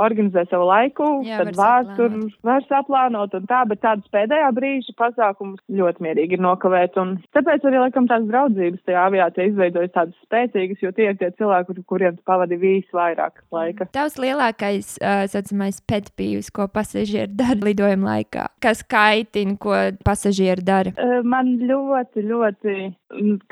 organizē savu laiku, Jā, tad var tur var saplānot un tā, bet tādas pēdējā brīža pasākumus ļoti mierīgi ir nokavēt. Un tāpēc arī, laikam, tās draudzības tajā aviācijā izveidojas tādas spēcīgas, jo tie ir tie cilvēki, kur, kuriem pavadi visvairāk laika. Tavs lielākais, uh, saucamais, petpīvs, ko pasažieri dara lidojuma laikā? Kas kaitina, ko pasažieri dara? Uh, man ļoti, ļoti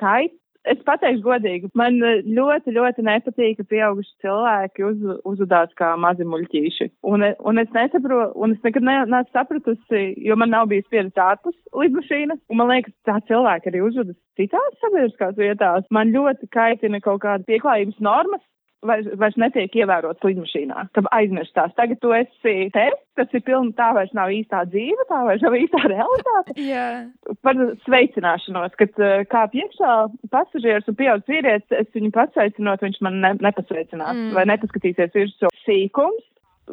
kait Es pateikšu godīgi, man eh, ļoti, ļoti nepatīk, ka pieauguši cilvēki uz, uzvedās kā mazi muļķīši. Un, un es nesaprotu, un es nekad ne, neesmu sapratusi, jo man nav bijis pieredze ārpus lidmašīnas, un man liekas, tā cilvēki arī uzvedas citās sabiedriskās vietās. Man ļoti kaitina kaut kāda pieklājības normas, vairs, vairs netiek ievērots lidmašīnā, ka aizmirstās. Tagad tu esi te, tas ir pilni, tā vairs nav īstā dzīve, tā vairs nav īstā realitāte. Yeah. Par sveicināšanos, kad uh, kāp iekšā pasažieris un pieaudz vīrietis, es viņu pasveicinot, viņš man ne, nepasveicinās mm. vai nepaskatīsies virsū sīkums.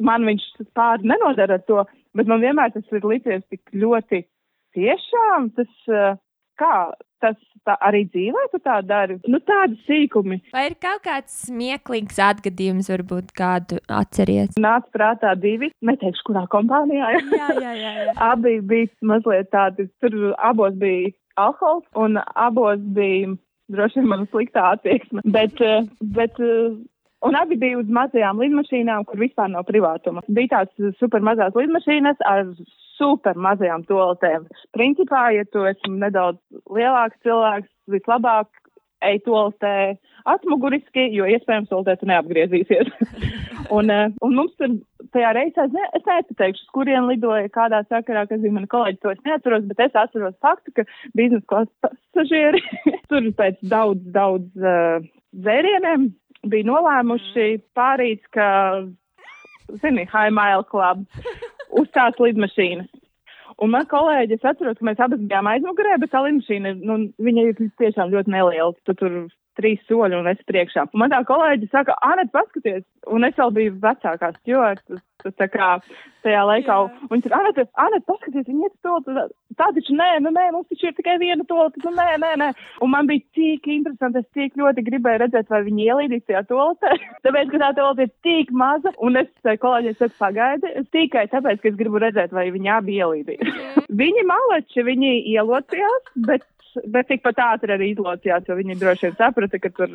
Man viņš pāri nenodara ar to, bet man vienmēr tas ir licies tik ļoti tiešām. Tas, uh, kā tas tā, arī dzīvē tu tā dari? Nu, tādi sīkumi. Vai ir kaut kāds smieklīgs atgadījums, varbūt kādu atceries? Nāc prātā divi, neteikšu, kurā kompānijā. jā, jā, jā, jā. Abi bija mazliet tādi, tur abos bija alkohols un abos bija droši vien mana sliktā attieksme. Bet, eh, bet eh, Un abi bija uz mazajām lidmašīnām, kur vispār nav privātuma. Bija tāds super mazās lidmašīnas ar super mazajām toaletēm. Principā, ja tu esi nedaudz lielāks cilvēks, vislabāk ej toaletē atmuguriski, jo iespējams toaletē tu neapgriezīsies. un, eh, un mums tur tajā reizē, es, ne, es nepateikšu, kurien lidoja, kādā sakarā, kas bija mani kolēģi, to es neatceros, bet es atceros faktu, ka biznesa klases pasažieri tur pēc daudz, daudz uh, dzērieniem bija nolēmuši pārīt, ka, zini, High Mile Club uzstās lidmašīnas. Un man kolēģi, es atceros, ka mēs abas bijām aizmugurē, bet tā lidmašīna, nu, viņa ir tiešām ļoti neliela. Tu tur trīs soļi un es priekšā. Un man tā kolēģi saka, Anet, paskaties, un es vēl biju vecākā stjorta, tā kā tajā laikā, un viņi saka, Anet, Anet, paskaties, viņi iet to, tā taču nē, nu nē, mums taču ir tikai viena tolta, nu nē, nē, nē. Un man bija tik interesanti, es tik ļoti gribēju redzēt, vai viņi ielīdīs tajā toltē, tāpēc, ka tā tolta ir tik maza, un es kolēģiem saku, pagaidi, tikai tāpēc, ka es gribu redzēt, vai viņi abi ielīdīs. viņi maleči, viņi ielocījās, bet bet tikpat ātri arī izlocījās, jo viņi droši vien saprata, ka tur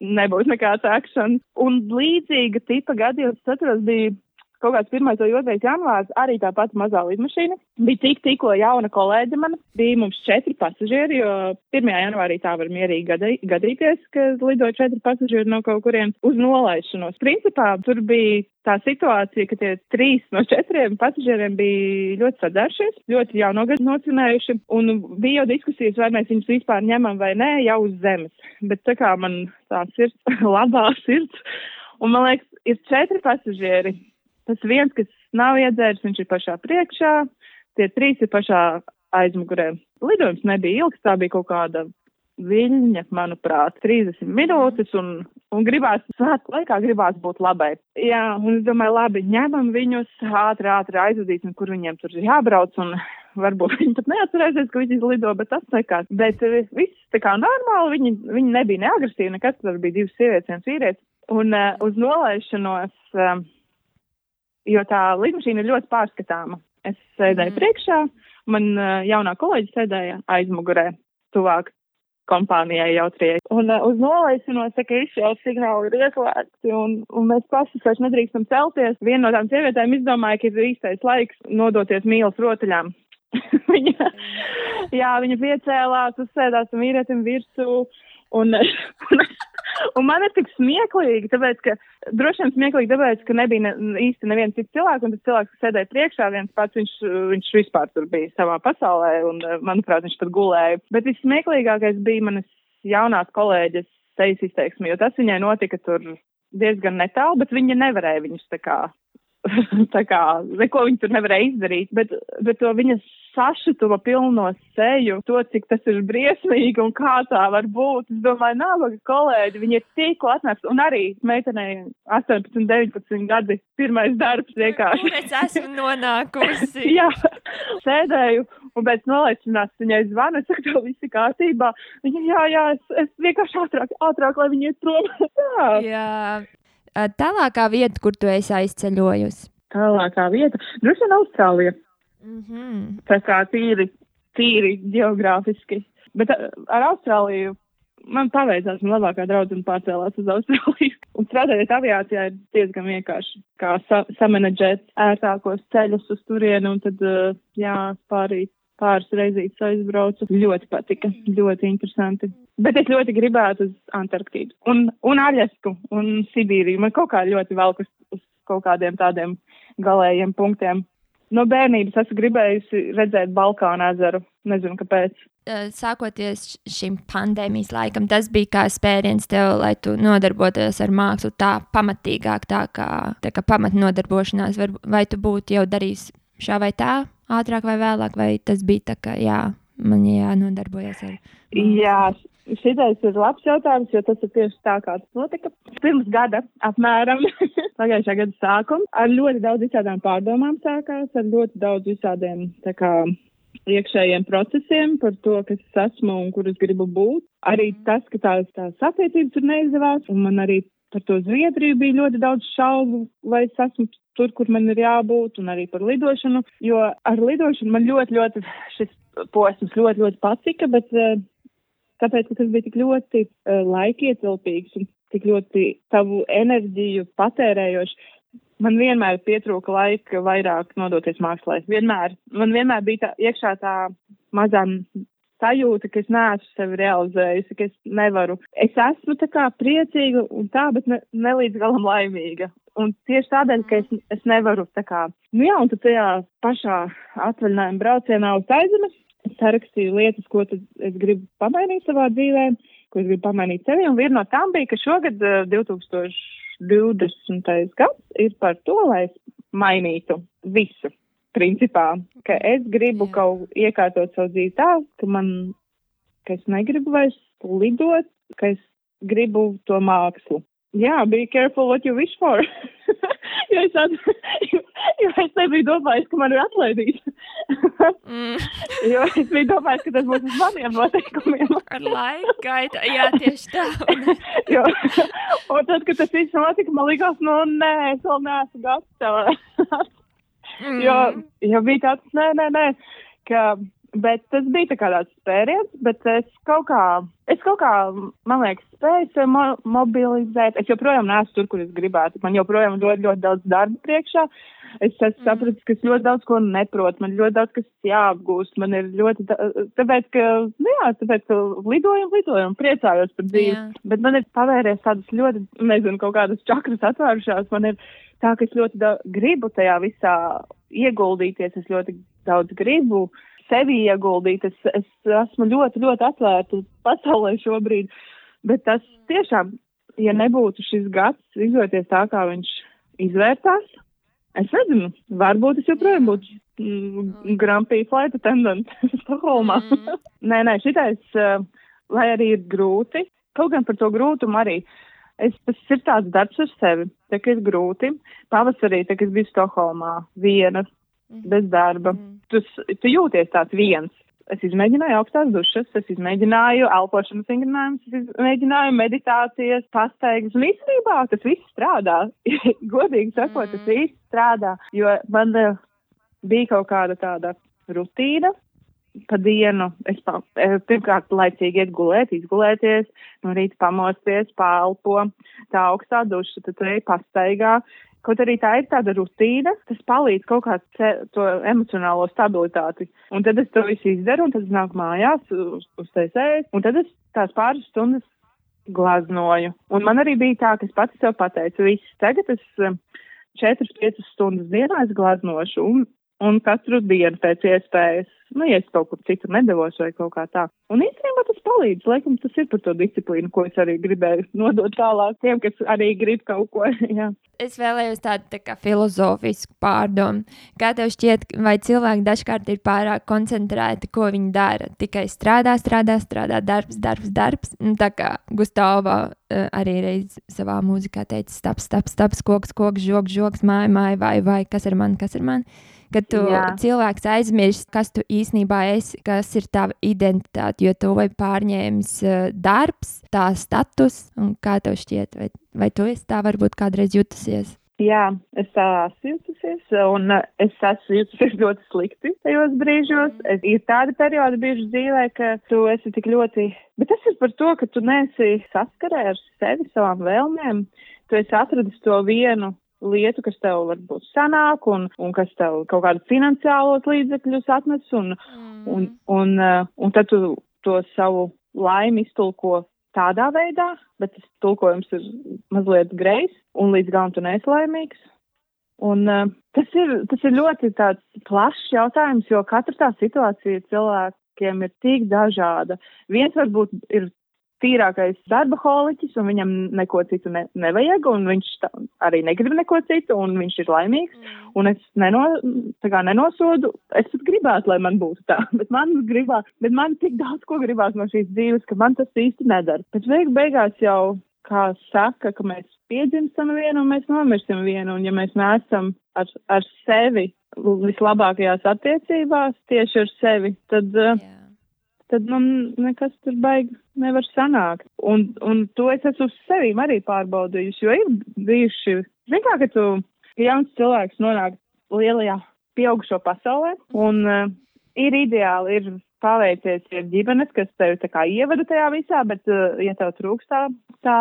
nebūs nekāds akcents. Un līdzīga tipa gadījums, atceros, bija kaut kāds 1. vai 2. janvārs, arī tā pati mazā lidmašīna. Bija tik tikko jauna kolēģe man, bija mums četri pasažieri, jo 1. janvārī tā var mierīgi gadī, gadīties, ka lido četri pasažieri no kaut kurien uz nolaišanos. Principā tur bija tā situācija, ka tie trīs no četriem pasažieriem bija ļoti sadzēršies, ļoti jau nocinējuši, un bija jau diskusijas, vai mēs viņus vispār ņemam vai nē, jau uz zemes. Bet tā kā man tā sirds, labā sirds, un man liekas, ir četri pasažieri, Tas viens, kas nav iedzēris, viņš ir pašā priekšā, tie trīs ir pašā aizmugurē. Lidojums nebija ilgs, tā bija kaut kāda viļņa, manuprāt, 30 minūtes, un, un gribās, svētku laikā gribās būt labai. Jā, un es domāju, labi, ņemam viņus, ātri, ātri aizvadīsim, kur viņiem tur ir jābrauc, un varbūt viņi pat neatcerēsies, ka viņi lido, bet tas nekās. Bet eh, viss tā kā normāli, viņi, viņi nebija neagresīvi, nekas, tur bija divas sievietes, viens vīrietis, un uh, uz nolaišanos. Uh, jo tā lidmašīna ir ļoti pārskatāma. Es sēdēju mm. priekšā, man uh, jaunā kolēģi sēdēja aizmugurē, tuvāk kompānijai jautriei. Un uh, uz nolaišanos, ka izšķēl signāli ir ieslēgti, un, un mēs paši vairs nedrīkstam celties. Viena no tām sievietēm izdomāja, ka ir īstais laiks nodoties mīlas rotaļām. viņa, jā, viņa piecēlās, uzsēdās un vīrietim virsū. Un, un, un man ir tik smieklīgi, tāpēc, ka droši vien smieklīgi, tāpēc, ka nebija ne, īsti neviens cits cilvēks, un tas cilvēks, kas sēdēja priekšā, viens pats, viņš, viņš vispār tur bija savā pasaulē, un, manuprāt, viņš pat gulēja. Bet vissmieklīgākais bija manas jaunās kolēģis sejas izteiksme, jo tas viņai notika tur diezgan netālu, bet viņa nevarēja viņus tā kā tā kā neko viņi tur nevarēja izdarīt, bet, bet to viņas sašutuva pilno seju, to, cik tas ir briesmīgi un kā tā var būt. Es domāju, nabaga kolēģi, viņi ir tikko atnāks, un arī meitenei 18, 19 gadi, pirmais darbs vienkārši. Es esmu nonākusi? Jā, sēdēju, un pēc nolaišanās viņai zvanu, es saku, tev viss ir kārtībā. Viņa, jā, jā, es, es vienkārši ātrāk, ātrāk, lai viņi iet prom. jā. jā. Tālākā vieta, kur tu esi aizceļojusi? Tālākā vieta, droši vien Austrālija. Mm -hmm. Tā kā tīri, tīri geogrāfiski. Bet ar Austrāliju man paveicās, man labākā draudzene pārcēlās uz Austrāliju. Un strādājot aviācijā ir diezgan vienkārši, kā sa samanedžēt ērtākos ceļus uz turienu un tad, jā, pārīt pāris reizītes aizbraucu. Ļoti patika, ļoti interesanti. Bet es ļoti gribētu uz Antarktīdu un, un Aļasku un Sibīriju. Man kaut kā ļoti velk uz, uz kaut kādiem tādiem galējiem punktiem. No bērnības esmu gribējusi redzēt Balkānu ezeru. Nezinu, kāpēc. Sākoties šim pandēmijas laikam, tas bija kā spēriens tev, lai tu nodarbotos ar mākslu tā pamatīgāk, tā kā, tā kā pamatnodarbošanās. Vai, tu būtu jau darījis šā vai tā, ātrāk vai vēlāk, vai tas bija tā, ka jā, man jānodarbojas ar. Mākslu. Jā, Šitais ir labs jautājums, jo tas ir tieši tā, kā tas notika. Pirms gada apmēram, pagājušā gada sākuma, ar ļoti daudz visādām pārdomām sākās, ar ļoti daudz visādiem, kā, iekšējiem procesiem par to, kas es esmu un kur es gribu būt. Arī tas, ka tās, tās attiecības tur neizdevās, un man arī par to Zviedriju bija ļoti daudz šaubu, vai es esmu tur, kur man ir jābūt, un arī par lidošanu, jo ar lidošanu man ļoti, ļoti šis posms ļoti, ļoti patika, bet uh, tāpēc, ka tas bija tik ļoti uh, laikietilpīgs un tik ļoti savu enerģiju patērējoši. Man vienmēr pietrūka laika vairāk nodoties mākslā. Vienmēr, man vienmēr bija tā, iekšā tā mazā sajūta, ka es neesmu sevi realizējusi, ka es nevaru. Es esmu tā kā priecīga un tā, bet ne, ne līdz galam laimīga. Un tieši tādēļ, ka es, es nevaru tā kā, nu jā, un tad tajā pašā atvaļinājuma braucienā uz aizemes sarakstīju lietas, ko es gribu pamainīt savā dzīvē, ko es gribu pamainīt sevi. Un viena no tām bija, ka šogad 2020. gads ir par to, lai es mainītu visu. Principā, ka es gribu Jā. kaut iekārtot savu dzīvi tā, ka man, ka es negribu vairs lidot, ka es gribu to mākslu. Jā, yeah, be careful what you wish for. jo, es at, jo, es nebiju domājis, ka man ir atlaidīt. mm. jo es biju domājis, ka tas būs uz maniem noteikumiem. Ar laiku gaita, jā, tieši tā. jo, un tad, kad tas viss notika, man likās, nu, nē, es vēl neesmu gatava. Mm. jo, jo bija tāds, nē, nē, nē, ka Bet tas bija tāds spēriens, bet es kaut kā, es kaut kā, man liekas, spēju sevi mo mobilizēt. Es joprojām neesmu tur, kur es gribētu. Man joprojām ir ļoti, ļoti daudz darba priekšā. Es esmu mm. sapratis, ka es ļoti daudz ko neprotu. Man ļoti daudz kas jāapgūst. Man ir ļoti, tāpēc, ka, nu jā, tāpēc, ka lidojam, lidojam, priecājos par dzīvi. Jā. Bet man ir pavēries tādas ļoti, nezinu, kaut kādas čakras atvērušās. Man ir tā, ka es ļoti gribu tajā visā ieguldīties. Es ļoti daudz gribu. Uh, sevi ieguldīt. Es, es esmu ļoti, ļoti atvērta pasaulē šobrīd, bet tas tiešām, ja nebūtu šis gads izvērties tā, kā viņš izvērtās, es nezinu, varbūt es joprojām būtu mm, Grand Prix flight attendant Stokholmā. Mm. nē, nē, šitais, uh, lai arī ir grūti, kaut gan par to grūtumu arī. Es, tas ir tāds darbs ar sevi, tā kā ir grūti. Pavasarī, tā kā es biju Stokholmā, viena, Mhm. bez darba. Mm. Tu, tu jūties tāds viens. Es izmēģināju augstās dušas, es izmēģināju elpošanas vingrinājumus, es izmēģināju meditācijas, pastaigas, un īstenībā tas viss strādā. Godīgi sakot, mm. tas viss strādā, jo man uh, bija kaut kāda tāda rutīna, pa dienu es pa, e, pirmkārt laicīgi iet gulēt, izgulēties, no rīta pamosties, pālpo, tā augstā duša, tad ej pastaigā. Kaut arī tā ir tāda rutīna, tas palīdz kaut kā to emocionālo stabilitāti. Un tad es to visu izdaru, un tad es nāku mājās uz, uz TSE, un tad es tās pāris stundas glaznoju. Un man arī bija tā, ka es pati sev pateicu, viss tagad es 4-5 stundas dienā es glaznošu, un un katru dienu pēc iespējas, nu, ja es kaut kur citur nedavos vai kaut kā tā. Un īstenībā tas palīdz, laikam tas ir par to disciplīnu, ko es arī gribēju nodot tālāk tiem, kas arī grib kaut ko. jā. Es vēlējos tādu tā kā filozofisku pārdomu. Kā tev šķiet, vai cilvēki dažkārt ir pārāk koncentrēti, ko viņi dara? Tikai strādā, strādā, strādā, darbs, darbs, darbs. Un tā kā Gustavā uh, arī reiz savā mūzikā teica, staps, staps, staps, koks, koks, žoks, žoks, māja, māja, vai, vai, kas ir man, kas ir man kad tu Jā. cilvēks aizmirst, kas tu īstenībā esi, kas ir tava identitāte, jo to vai pārņēmis uh, darbs, tā status, un kā tev šķiet, vai, vai tu esi tā varbūt kādreiz jutusies? Jā, es tā esmu jutusies, un uh, es esmu jutusies ļoti slikti tajos brīžos. Mm. Es, ir tādi periodi bijuši dzīvē, ka tu esi tik ļoti, bet tas ir par to, ka tu neesi saskarē ar sevi, savām vēlmēm. Tu esi atradis to vienu lietu, kas tev varbūt sanāk un, un kas tev kaut kādus finansiālos līdzekļus atnes, un, mm. un, un, uh, un tad tu to savu laimi iztulko tādā veidā, bet tas tulkojums ir mazliet grejs, un līdz galam tu neesi laimīgs. Un uh, tas, ir, tas ir ļoti plašs jautājums, jo katra tā situācija cilvēkiem ir tik dažāda. Viens varbūt ir tīrākais darba holiķis, un viņam neko citu ne, nevajag, un viņš arī negrib neko citu, un viņš ir laimīgs, mm. un es neno, nenosodu, es pat gribētu, lai man būtu tā, bet man gribās, bet man tik daudz ko gribās no šīs dzīves, ka man tas īsti nedara. Bet beig beigās jau, kā saka, ka mēs piedzimstam vienu un mēs nomirsim vienu, un ja mēs neesam ar, ar sevi vislabākajās attiecībās, tieši ar sevi, tad. Yeah tad man nekas tur baigi nevar sanākt. Un, un to es esmu uz sevīm arī pārbaudījusi, jo ir bijuši, zin kā, ka tu, jauns cilvēks nonāk lielajā pieaugušo pasaulē, un uh, ir ideāli, ir paveicies, ir ģimenes, kas tevi tā kā ievada tajā visā, bet, uh, ja tev trūkstā tā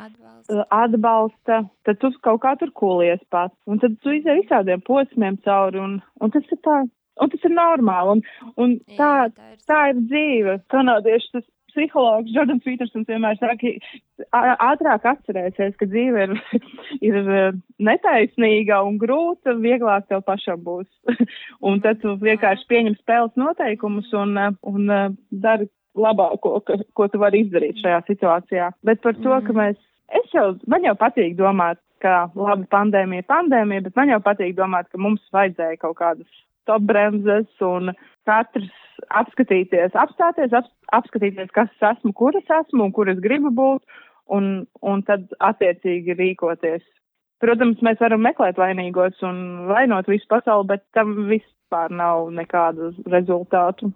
atbalsta. Uh, atbalsta, tad tu kaut kā tur kūlies pats, un tad tu izēji visādiem posmiem cauri, un, un tas ir tā Un tas ir normāli, un, un tā, Jā, tā, ir... tā ir dzīve. Kanādieši tas psihologs Jordans Petersons vienmēr saka, ātrāk atcerēsies, ka dzīve ir, ir netaisnīga un grūta, vieglāk tev pašam būs. un tad tu vienkārši pieņem spēles noteikumus un, un dari labāko, ko, ko tu vari izdarīt šajā situācijā. Bet par to, ka mm. mēs, es jau, man jau patīk domāt, ka labi pandēmija, pandēmija, bet man jau patīk domāt, ka mums vajadzēja kaut kādas stopbremzes un katrs apskatīties, apstāties, ap, apskatīties, kas es esmu, kur es esmu un kur es gribu būt, un, un tad attiecīgi rīkoties. Protams, mēs varam meklēt vainīgos un vainot visu pasauli, bet tam vispār nav nekādu rezultātu.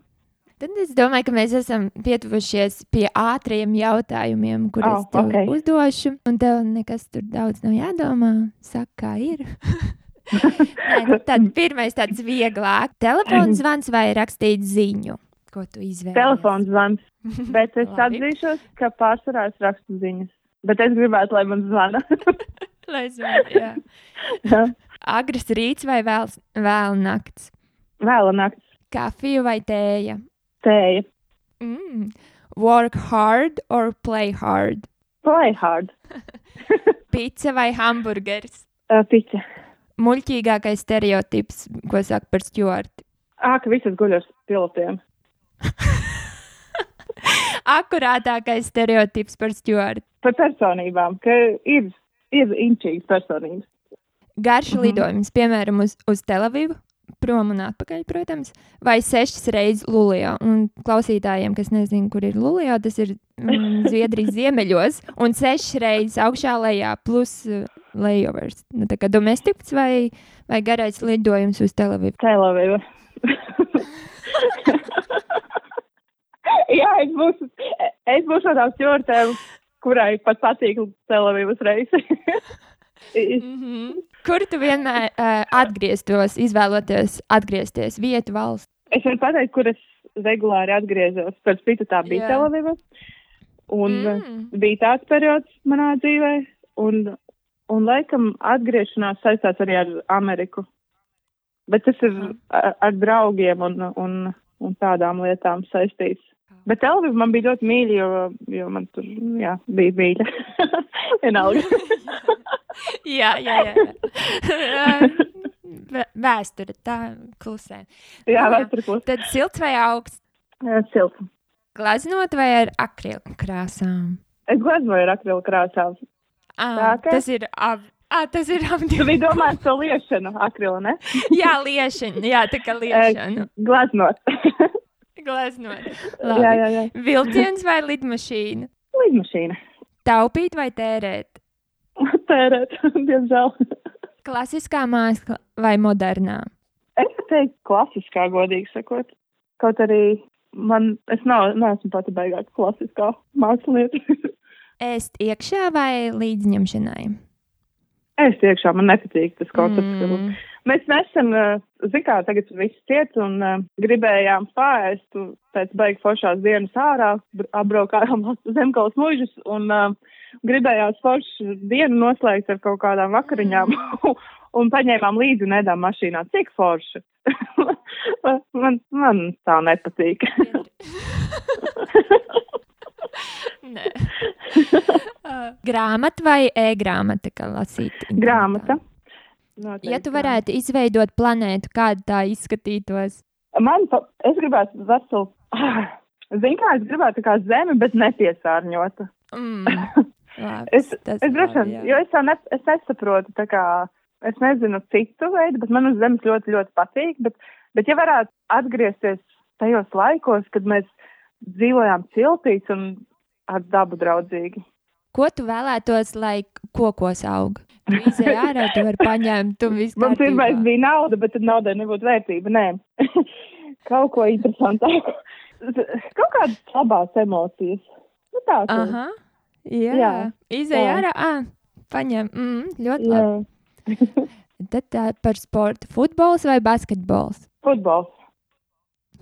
Tad es domāju, ka mēs esam pietuvušies pie ātriem jautājumiem, kurus oh, tev okay. uzdošu. Un tev nekas tur daudz nav jādomā. Saka, kā ir. Nē, nu, tad pirmais tāds vieglāk. Telefons zvans vai rakstīt ziņu? Ko tu izvēlies? Telefons zvans. Bet es atzīšos, ka pārsvarā es rakstu ziņas. Bet es gribētu, lai man zvana. lai zvana, jā. jā. Agres rīts vai vēl, vēl nakts? Vēla nakts. Kafiju vai tēja? Tēja. Mm. Work hard or play hard? Play hard. Pizza vai hamburgers? Uh, pizza muļķīgākais stereotips, ko saka par stūrti? Ā, ka visas guļ ar pilotiem. Akurātākais stereotips par stūrti. Par personībām, ka ir, ir inčīgas personības. Garš mm -hmm. lidojums, piemēram, uz, uz Telavivu, prom un atpakaļ, protams, vai sešas reizes Lulijā. Un klausītājiem, kas nezina, kur ir Lulijā, tas ir mm, Zviedrijas ziemeļos, un sešas reizes augšā lejā, plus uh, layovers. Nu, tā kā domestiks vai, vai garais lidojums uz Telavivu? Telavivu. Jā, es būšu, es būšu no tām stūrtēm, kurai pat patīk Telavivas reisi. mm -hmm. Kur tu vienmēr uh, atgrieztos, izvēloties atgriezties vietu valsts? Es varu pateikt, kur es regulāri atgriezos. Pēc citu tā bija Jā. Tel-Aviva. Un mm. Mm. bija tāds periods manā dzīvē, un, un laikam atgriešanās saistās arī ar Ameriku. Bet tas ir ar, ar draugiem un, un, un tādām lietām saistīts. Bet Tel-Aviva man bija ļoti mīļa, jo, jo man tur jā, bija mīļa. Vienalga. jā, jā, jā. jā. Vē- Vēsture tā klusē. jā, Jā. vēsturkos. Tad silts vai augsts? Silts. Glaznot vai ar akrilu krāsām? Es gleznoju ar akrilu krāsām. Ah, Tā ka? tas ir ab, ah, tas ir abi. biji domājis par liešanu, akrilu, ne? jā, liešana. Jā, tā kā liešana. Glaznot. Glaznot. jā, Labi. jā, jā. Vilciens vai lidmašīna? Lidmašīna. Taupīt vai tērēt? Tērēt, diemžēl. Klasiskā māksla vai modernā? Es teiktu klasiskā, godīgi sakot. Kaut arī man, es nav, neesmu pati beigās klasiskā mākslinieka. Ēst iekšā vai līdzņemšanai? es iekšā, man nepatīk tas koncepts. Mm. Mm. Mēs nesen, zināmā kā, tagad viss ciet un gribējām pāriest pēc beigu foršās dienas ārā, br- apbraukājām zemgals mužus un gribējās foršu dienu noslēgt ar kaut kādām vakariņām un paņēmām līdzi un ēdām mašīnā. Cik forši? man, man tā nepatīk. Nē. Grāmata vai e-grāmata, kā lasīt? internetā? Grāmata. Ja tu varētu izveidot planētu, kāda tā izskatītos, Man, pa- es gribētu veselu, zinu kā, es gribētu kā zemi, bet nepiesārņota. mm, labi, Es, es droši vien, jā. jo es ne, es nesaprotu, tā kā, es nezinu citu veidu, bet man uz zemes ļoti, ļoti patīk, bet, bet ja varētu atgriezties tajos laikos, kad mēs dzīvojām ciltīs un ar dabu draudzīgi. Ko tu vēlētos, lai kokos aug? Tu izēj ārā, tu vari paņemt, tu viss Man pirmais bija nauda, bet tad naudai nebūtu vērtība, nē. Kaut ko interesantāku. Kaut kādas labās emocijas. Nu tā. Aha, jā, jā. Jā, izēj tā. ārā, ah, paņem, mm, ļoti Jā. labi. Tad tā par sportu. Futbols vai basketbols? Futbols.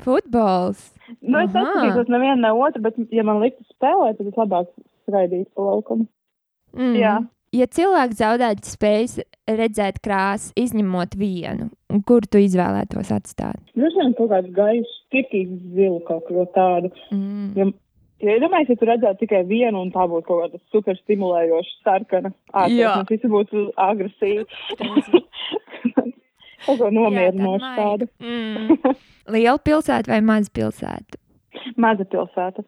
Futbols. Nu, es Aha. neskatītos nevienu ne otru, bet, ja man liktu spēlēt, tad es labāk skraidītu pa laukumu. Mm. Jā. Ja cilvēks zaudētu spējas redzēt krāsas, izņemot vienu, kur tu izvēlētos atstāt? Droši vien kaut kādu gaišu, tirkīgu zilu kaut ko tādu. Mm. Ja, ja iedomājies, ja tu redzētu tikai vienu, un tā būtu kaut kāda super stimulējoša sarkana. Ārpus, mums visi būtu agresīvi. kaut ko nomierinošu tādu. Mm. Liela pilsēta vai maza pilsēta? Maza pilsēta.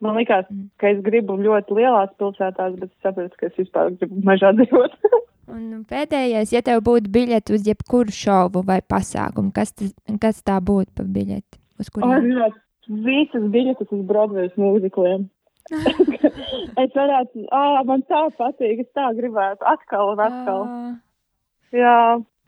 Man liekas, Mm. ka es gribu ļoti lielās pilsētās, bet es saprotu, ka es vispār gribu mežā dzīvot. Un pēdējais, ja tev būtu biļete uz jebkuru šovu vai pasākumu, kas, tas, kas tā būtu pa biļeti? Uz Un es kuriem? gribētu visas biļetes uz Broadway mūzikliem. es varētu, ah, man tā patīk, es tā gribētu atkal un atkal. Ā, Jā,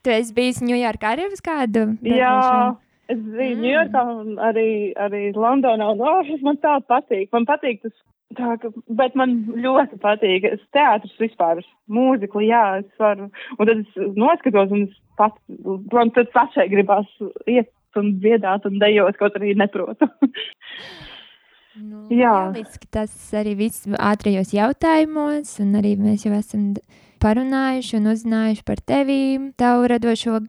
Tu esi bijis Ņujorkā arī uz kādu? jā. Broadway Es biju Mm. Ņujorkā un arī, arī Londonā, un oh, man tā patīk. Man patīk tas, tā, ka, bet man ļoti patīk. Es teātris vispār, mūzikli, jā, es varu. Un tad es noskatos, un es pat, man tad pašai gribās iet un dziedāt un dejot, kaut arī neprotu. Nu, Jā. lieliski, tas arī viss ātrajos jautājumos, un arī mēs jau esam parunājuši un uzzinājuši par tevi, tavu radošo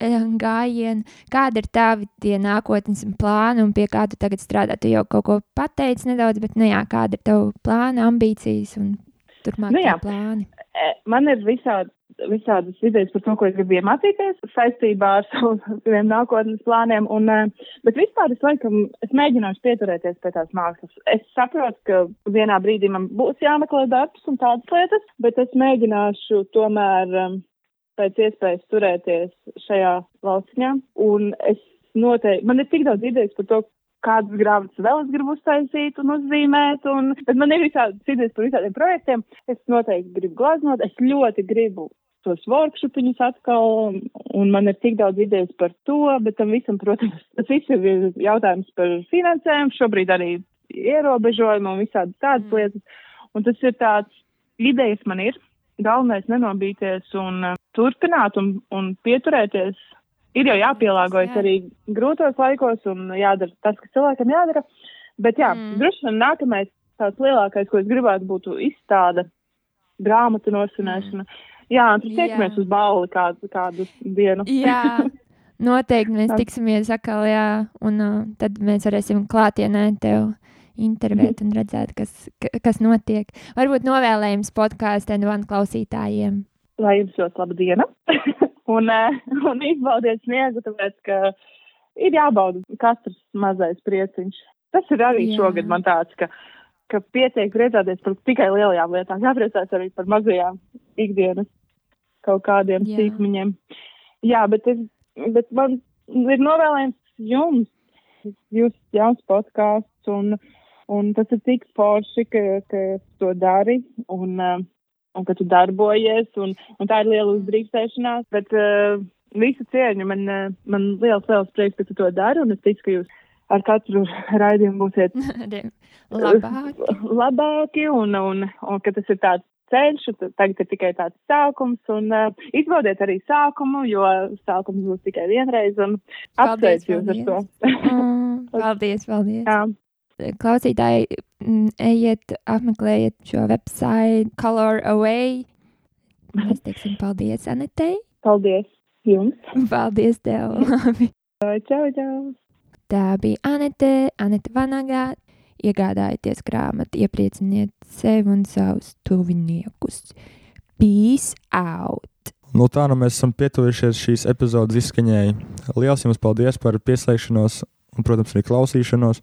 gājienu. Kāda ir tavi tie nākotnes plāni un pie kā tu tagad strādā? Tu jau kaut ko pateici nedaudz, bet nu jā, kāda ir tava plāna, ambīcijas un turpmāk Nu plāni? E, Man ir visādi, visādas idejas par to, ko es gribu iemācīties saistībā ar saviem nākotnes plāniem, un, e, bet vispār es laikam, es mēģināšu pieturēties pie tās mākslas. Es saprotu, ka vienā brīdī man būs jāmeklē darbs un tādas lietas, bet es mēģināšu tomēr pēc iespējas turēties šajā valstiņā, un es noteikti, man ir tik daudz idejas par to, kādas grāmatas vēl es gribu uztaisīt un uzzīmēt, un, bet man ir visādas idejas par visādiem projektiem. Es noteikti gribu glaznot, es ļoti gribu tos workshopiņus atkal, un, un man ir tik daudz idejas par to, bet tam visam, protams, tas viss ir jautājums par finansējumu, šobrīd arī ierobežojumu un visādas tādas Mm. lietas. Un tas ir tāds, idejas man ir, galvenais nenobīties un turpināt un, un pieturēties ir jau jāpielāgojas jā. arī grūtos laikos un jādara tas, kas cilvēkam jādara. Bet jā, mm. droši vien nākamais tāds lielākais, ko es gribētu, būtu izstāde, grāmatu nosvinēšana. Mm. Jā, tad tiekamies uz balli kādu, kādu dienu. Jā. Noteikti mēs tiksimies atkal, jā, un uh, tad mēs varēsim klātienē tev intervēt un redzēt, kas, kas notiek. Varbūt novēlējums podkāstu un klausītājiem. Lai jums ļoti laba diena un, uh, un izbaudiet sniegu, tāpēc, ka ir jābauda katrs mazais prieciņš. Tas ir arī Jā. šogad man tāds, ka, ka pietiek priecāties par tikai lielajām lietām, jāpriecājas arī par mazajām ikdienas kaut kādiem sīkmiņiem. Jā, bet es bet man ir novēlējums jums, jūs jauns podkāsts, un, un tas ir tik forši, ka, ka to dari, un, uh, un ka tu darbojies, un, un tā ir liela uzdrīkstēšanās, bet uh, visu cieņu man, uh, man liels, liels prieks, ka tu to dari, un es ticu, ka jūs ar katru raidījumu būsiet labāki. labāki un, un, un ka tas ir tāds ceļš, tagad ir tikai tāds sākums, un uh, izbaudiet arī sākumu, jo sākums būs tikai vienreiz, un apsveicu jūs ar to. mm, paldies, paldies. Jā. Klausītāji, mm, ejiet, apmeklējiet šo website Color Away. Mēs teiksim paldies Anetei. Paldies jums. Paldies tev. čau, čau. Tā bija Anete, Anete Vanagā, iegādājieties grāmatu, ieprieciniet sevi un savus tuviniekus. Peace out! Nu, tā nu mēs esam pietuvušies šīs epizodes izskaņai. Lielas jums paldies par pieslēgšanos un, protams, arī klausīšanos.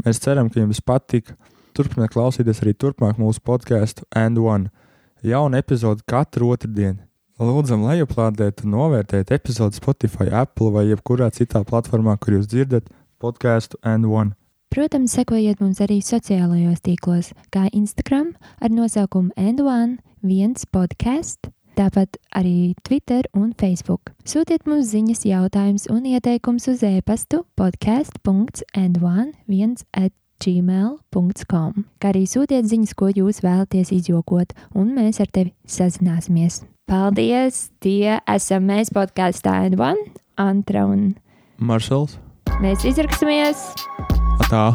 Mēs ceram, ka jums patika. Turpiniet klausīties arī turpmāk mūsu podkāstu And One. Jauna epizode katru otrdienu. Lūdzam, lejuplādēt un novērtēt epizodi Spotify, Apple vai jebkurā citā platformā, kur jūs dzirdat podkāstu And One. Protams, sekojiet mums arī sociālajos tīklos, kā Instagram ar nosaukumu N1 viens podcast, tāpat arī Twitter un Facebook. Sūtiet mums ziņas, jautājumus un ieteikumus uz e-pastu podkast.n1 at gmail.com, kā arī sūtiet ziņas, ko jūs vēlaties izjokot, un mēs ar tevi sazināsimies. Paldies! Tie esam mēs podkāstā N1, Antra un Maršals. Mēs izraksimies! Tā.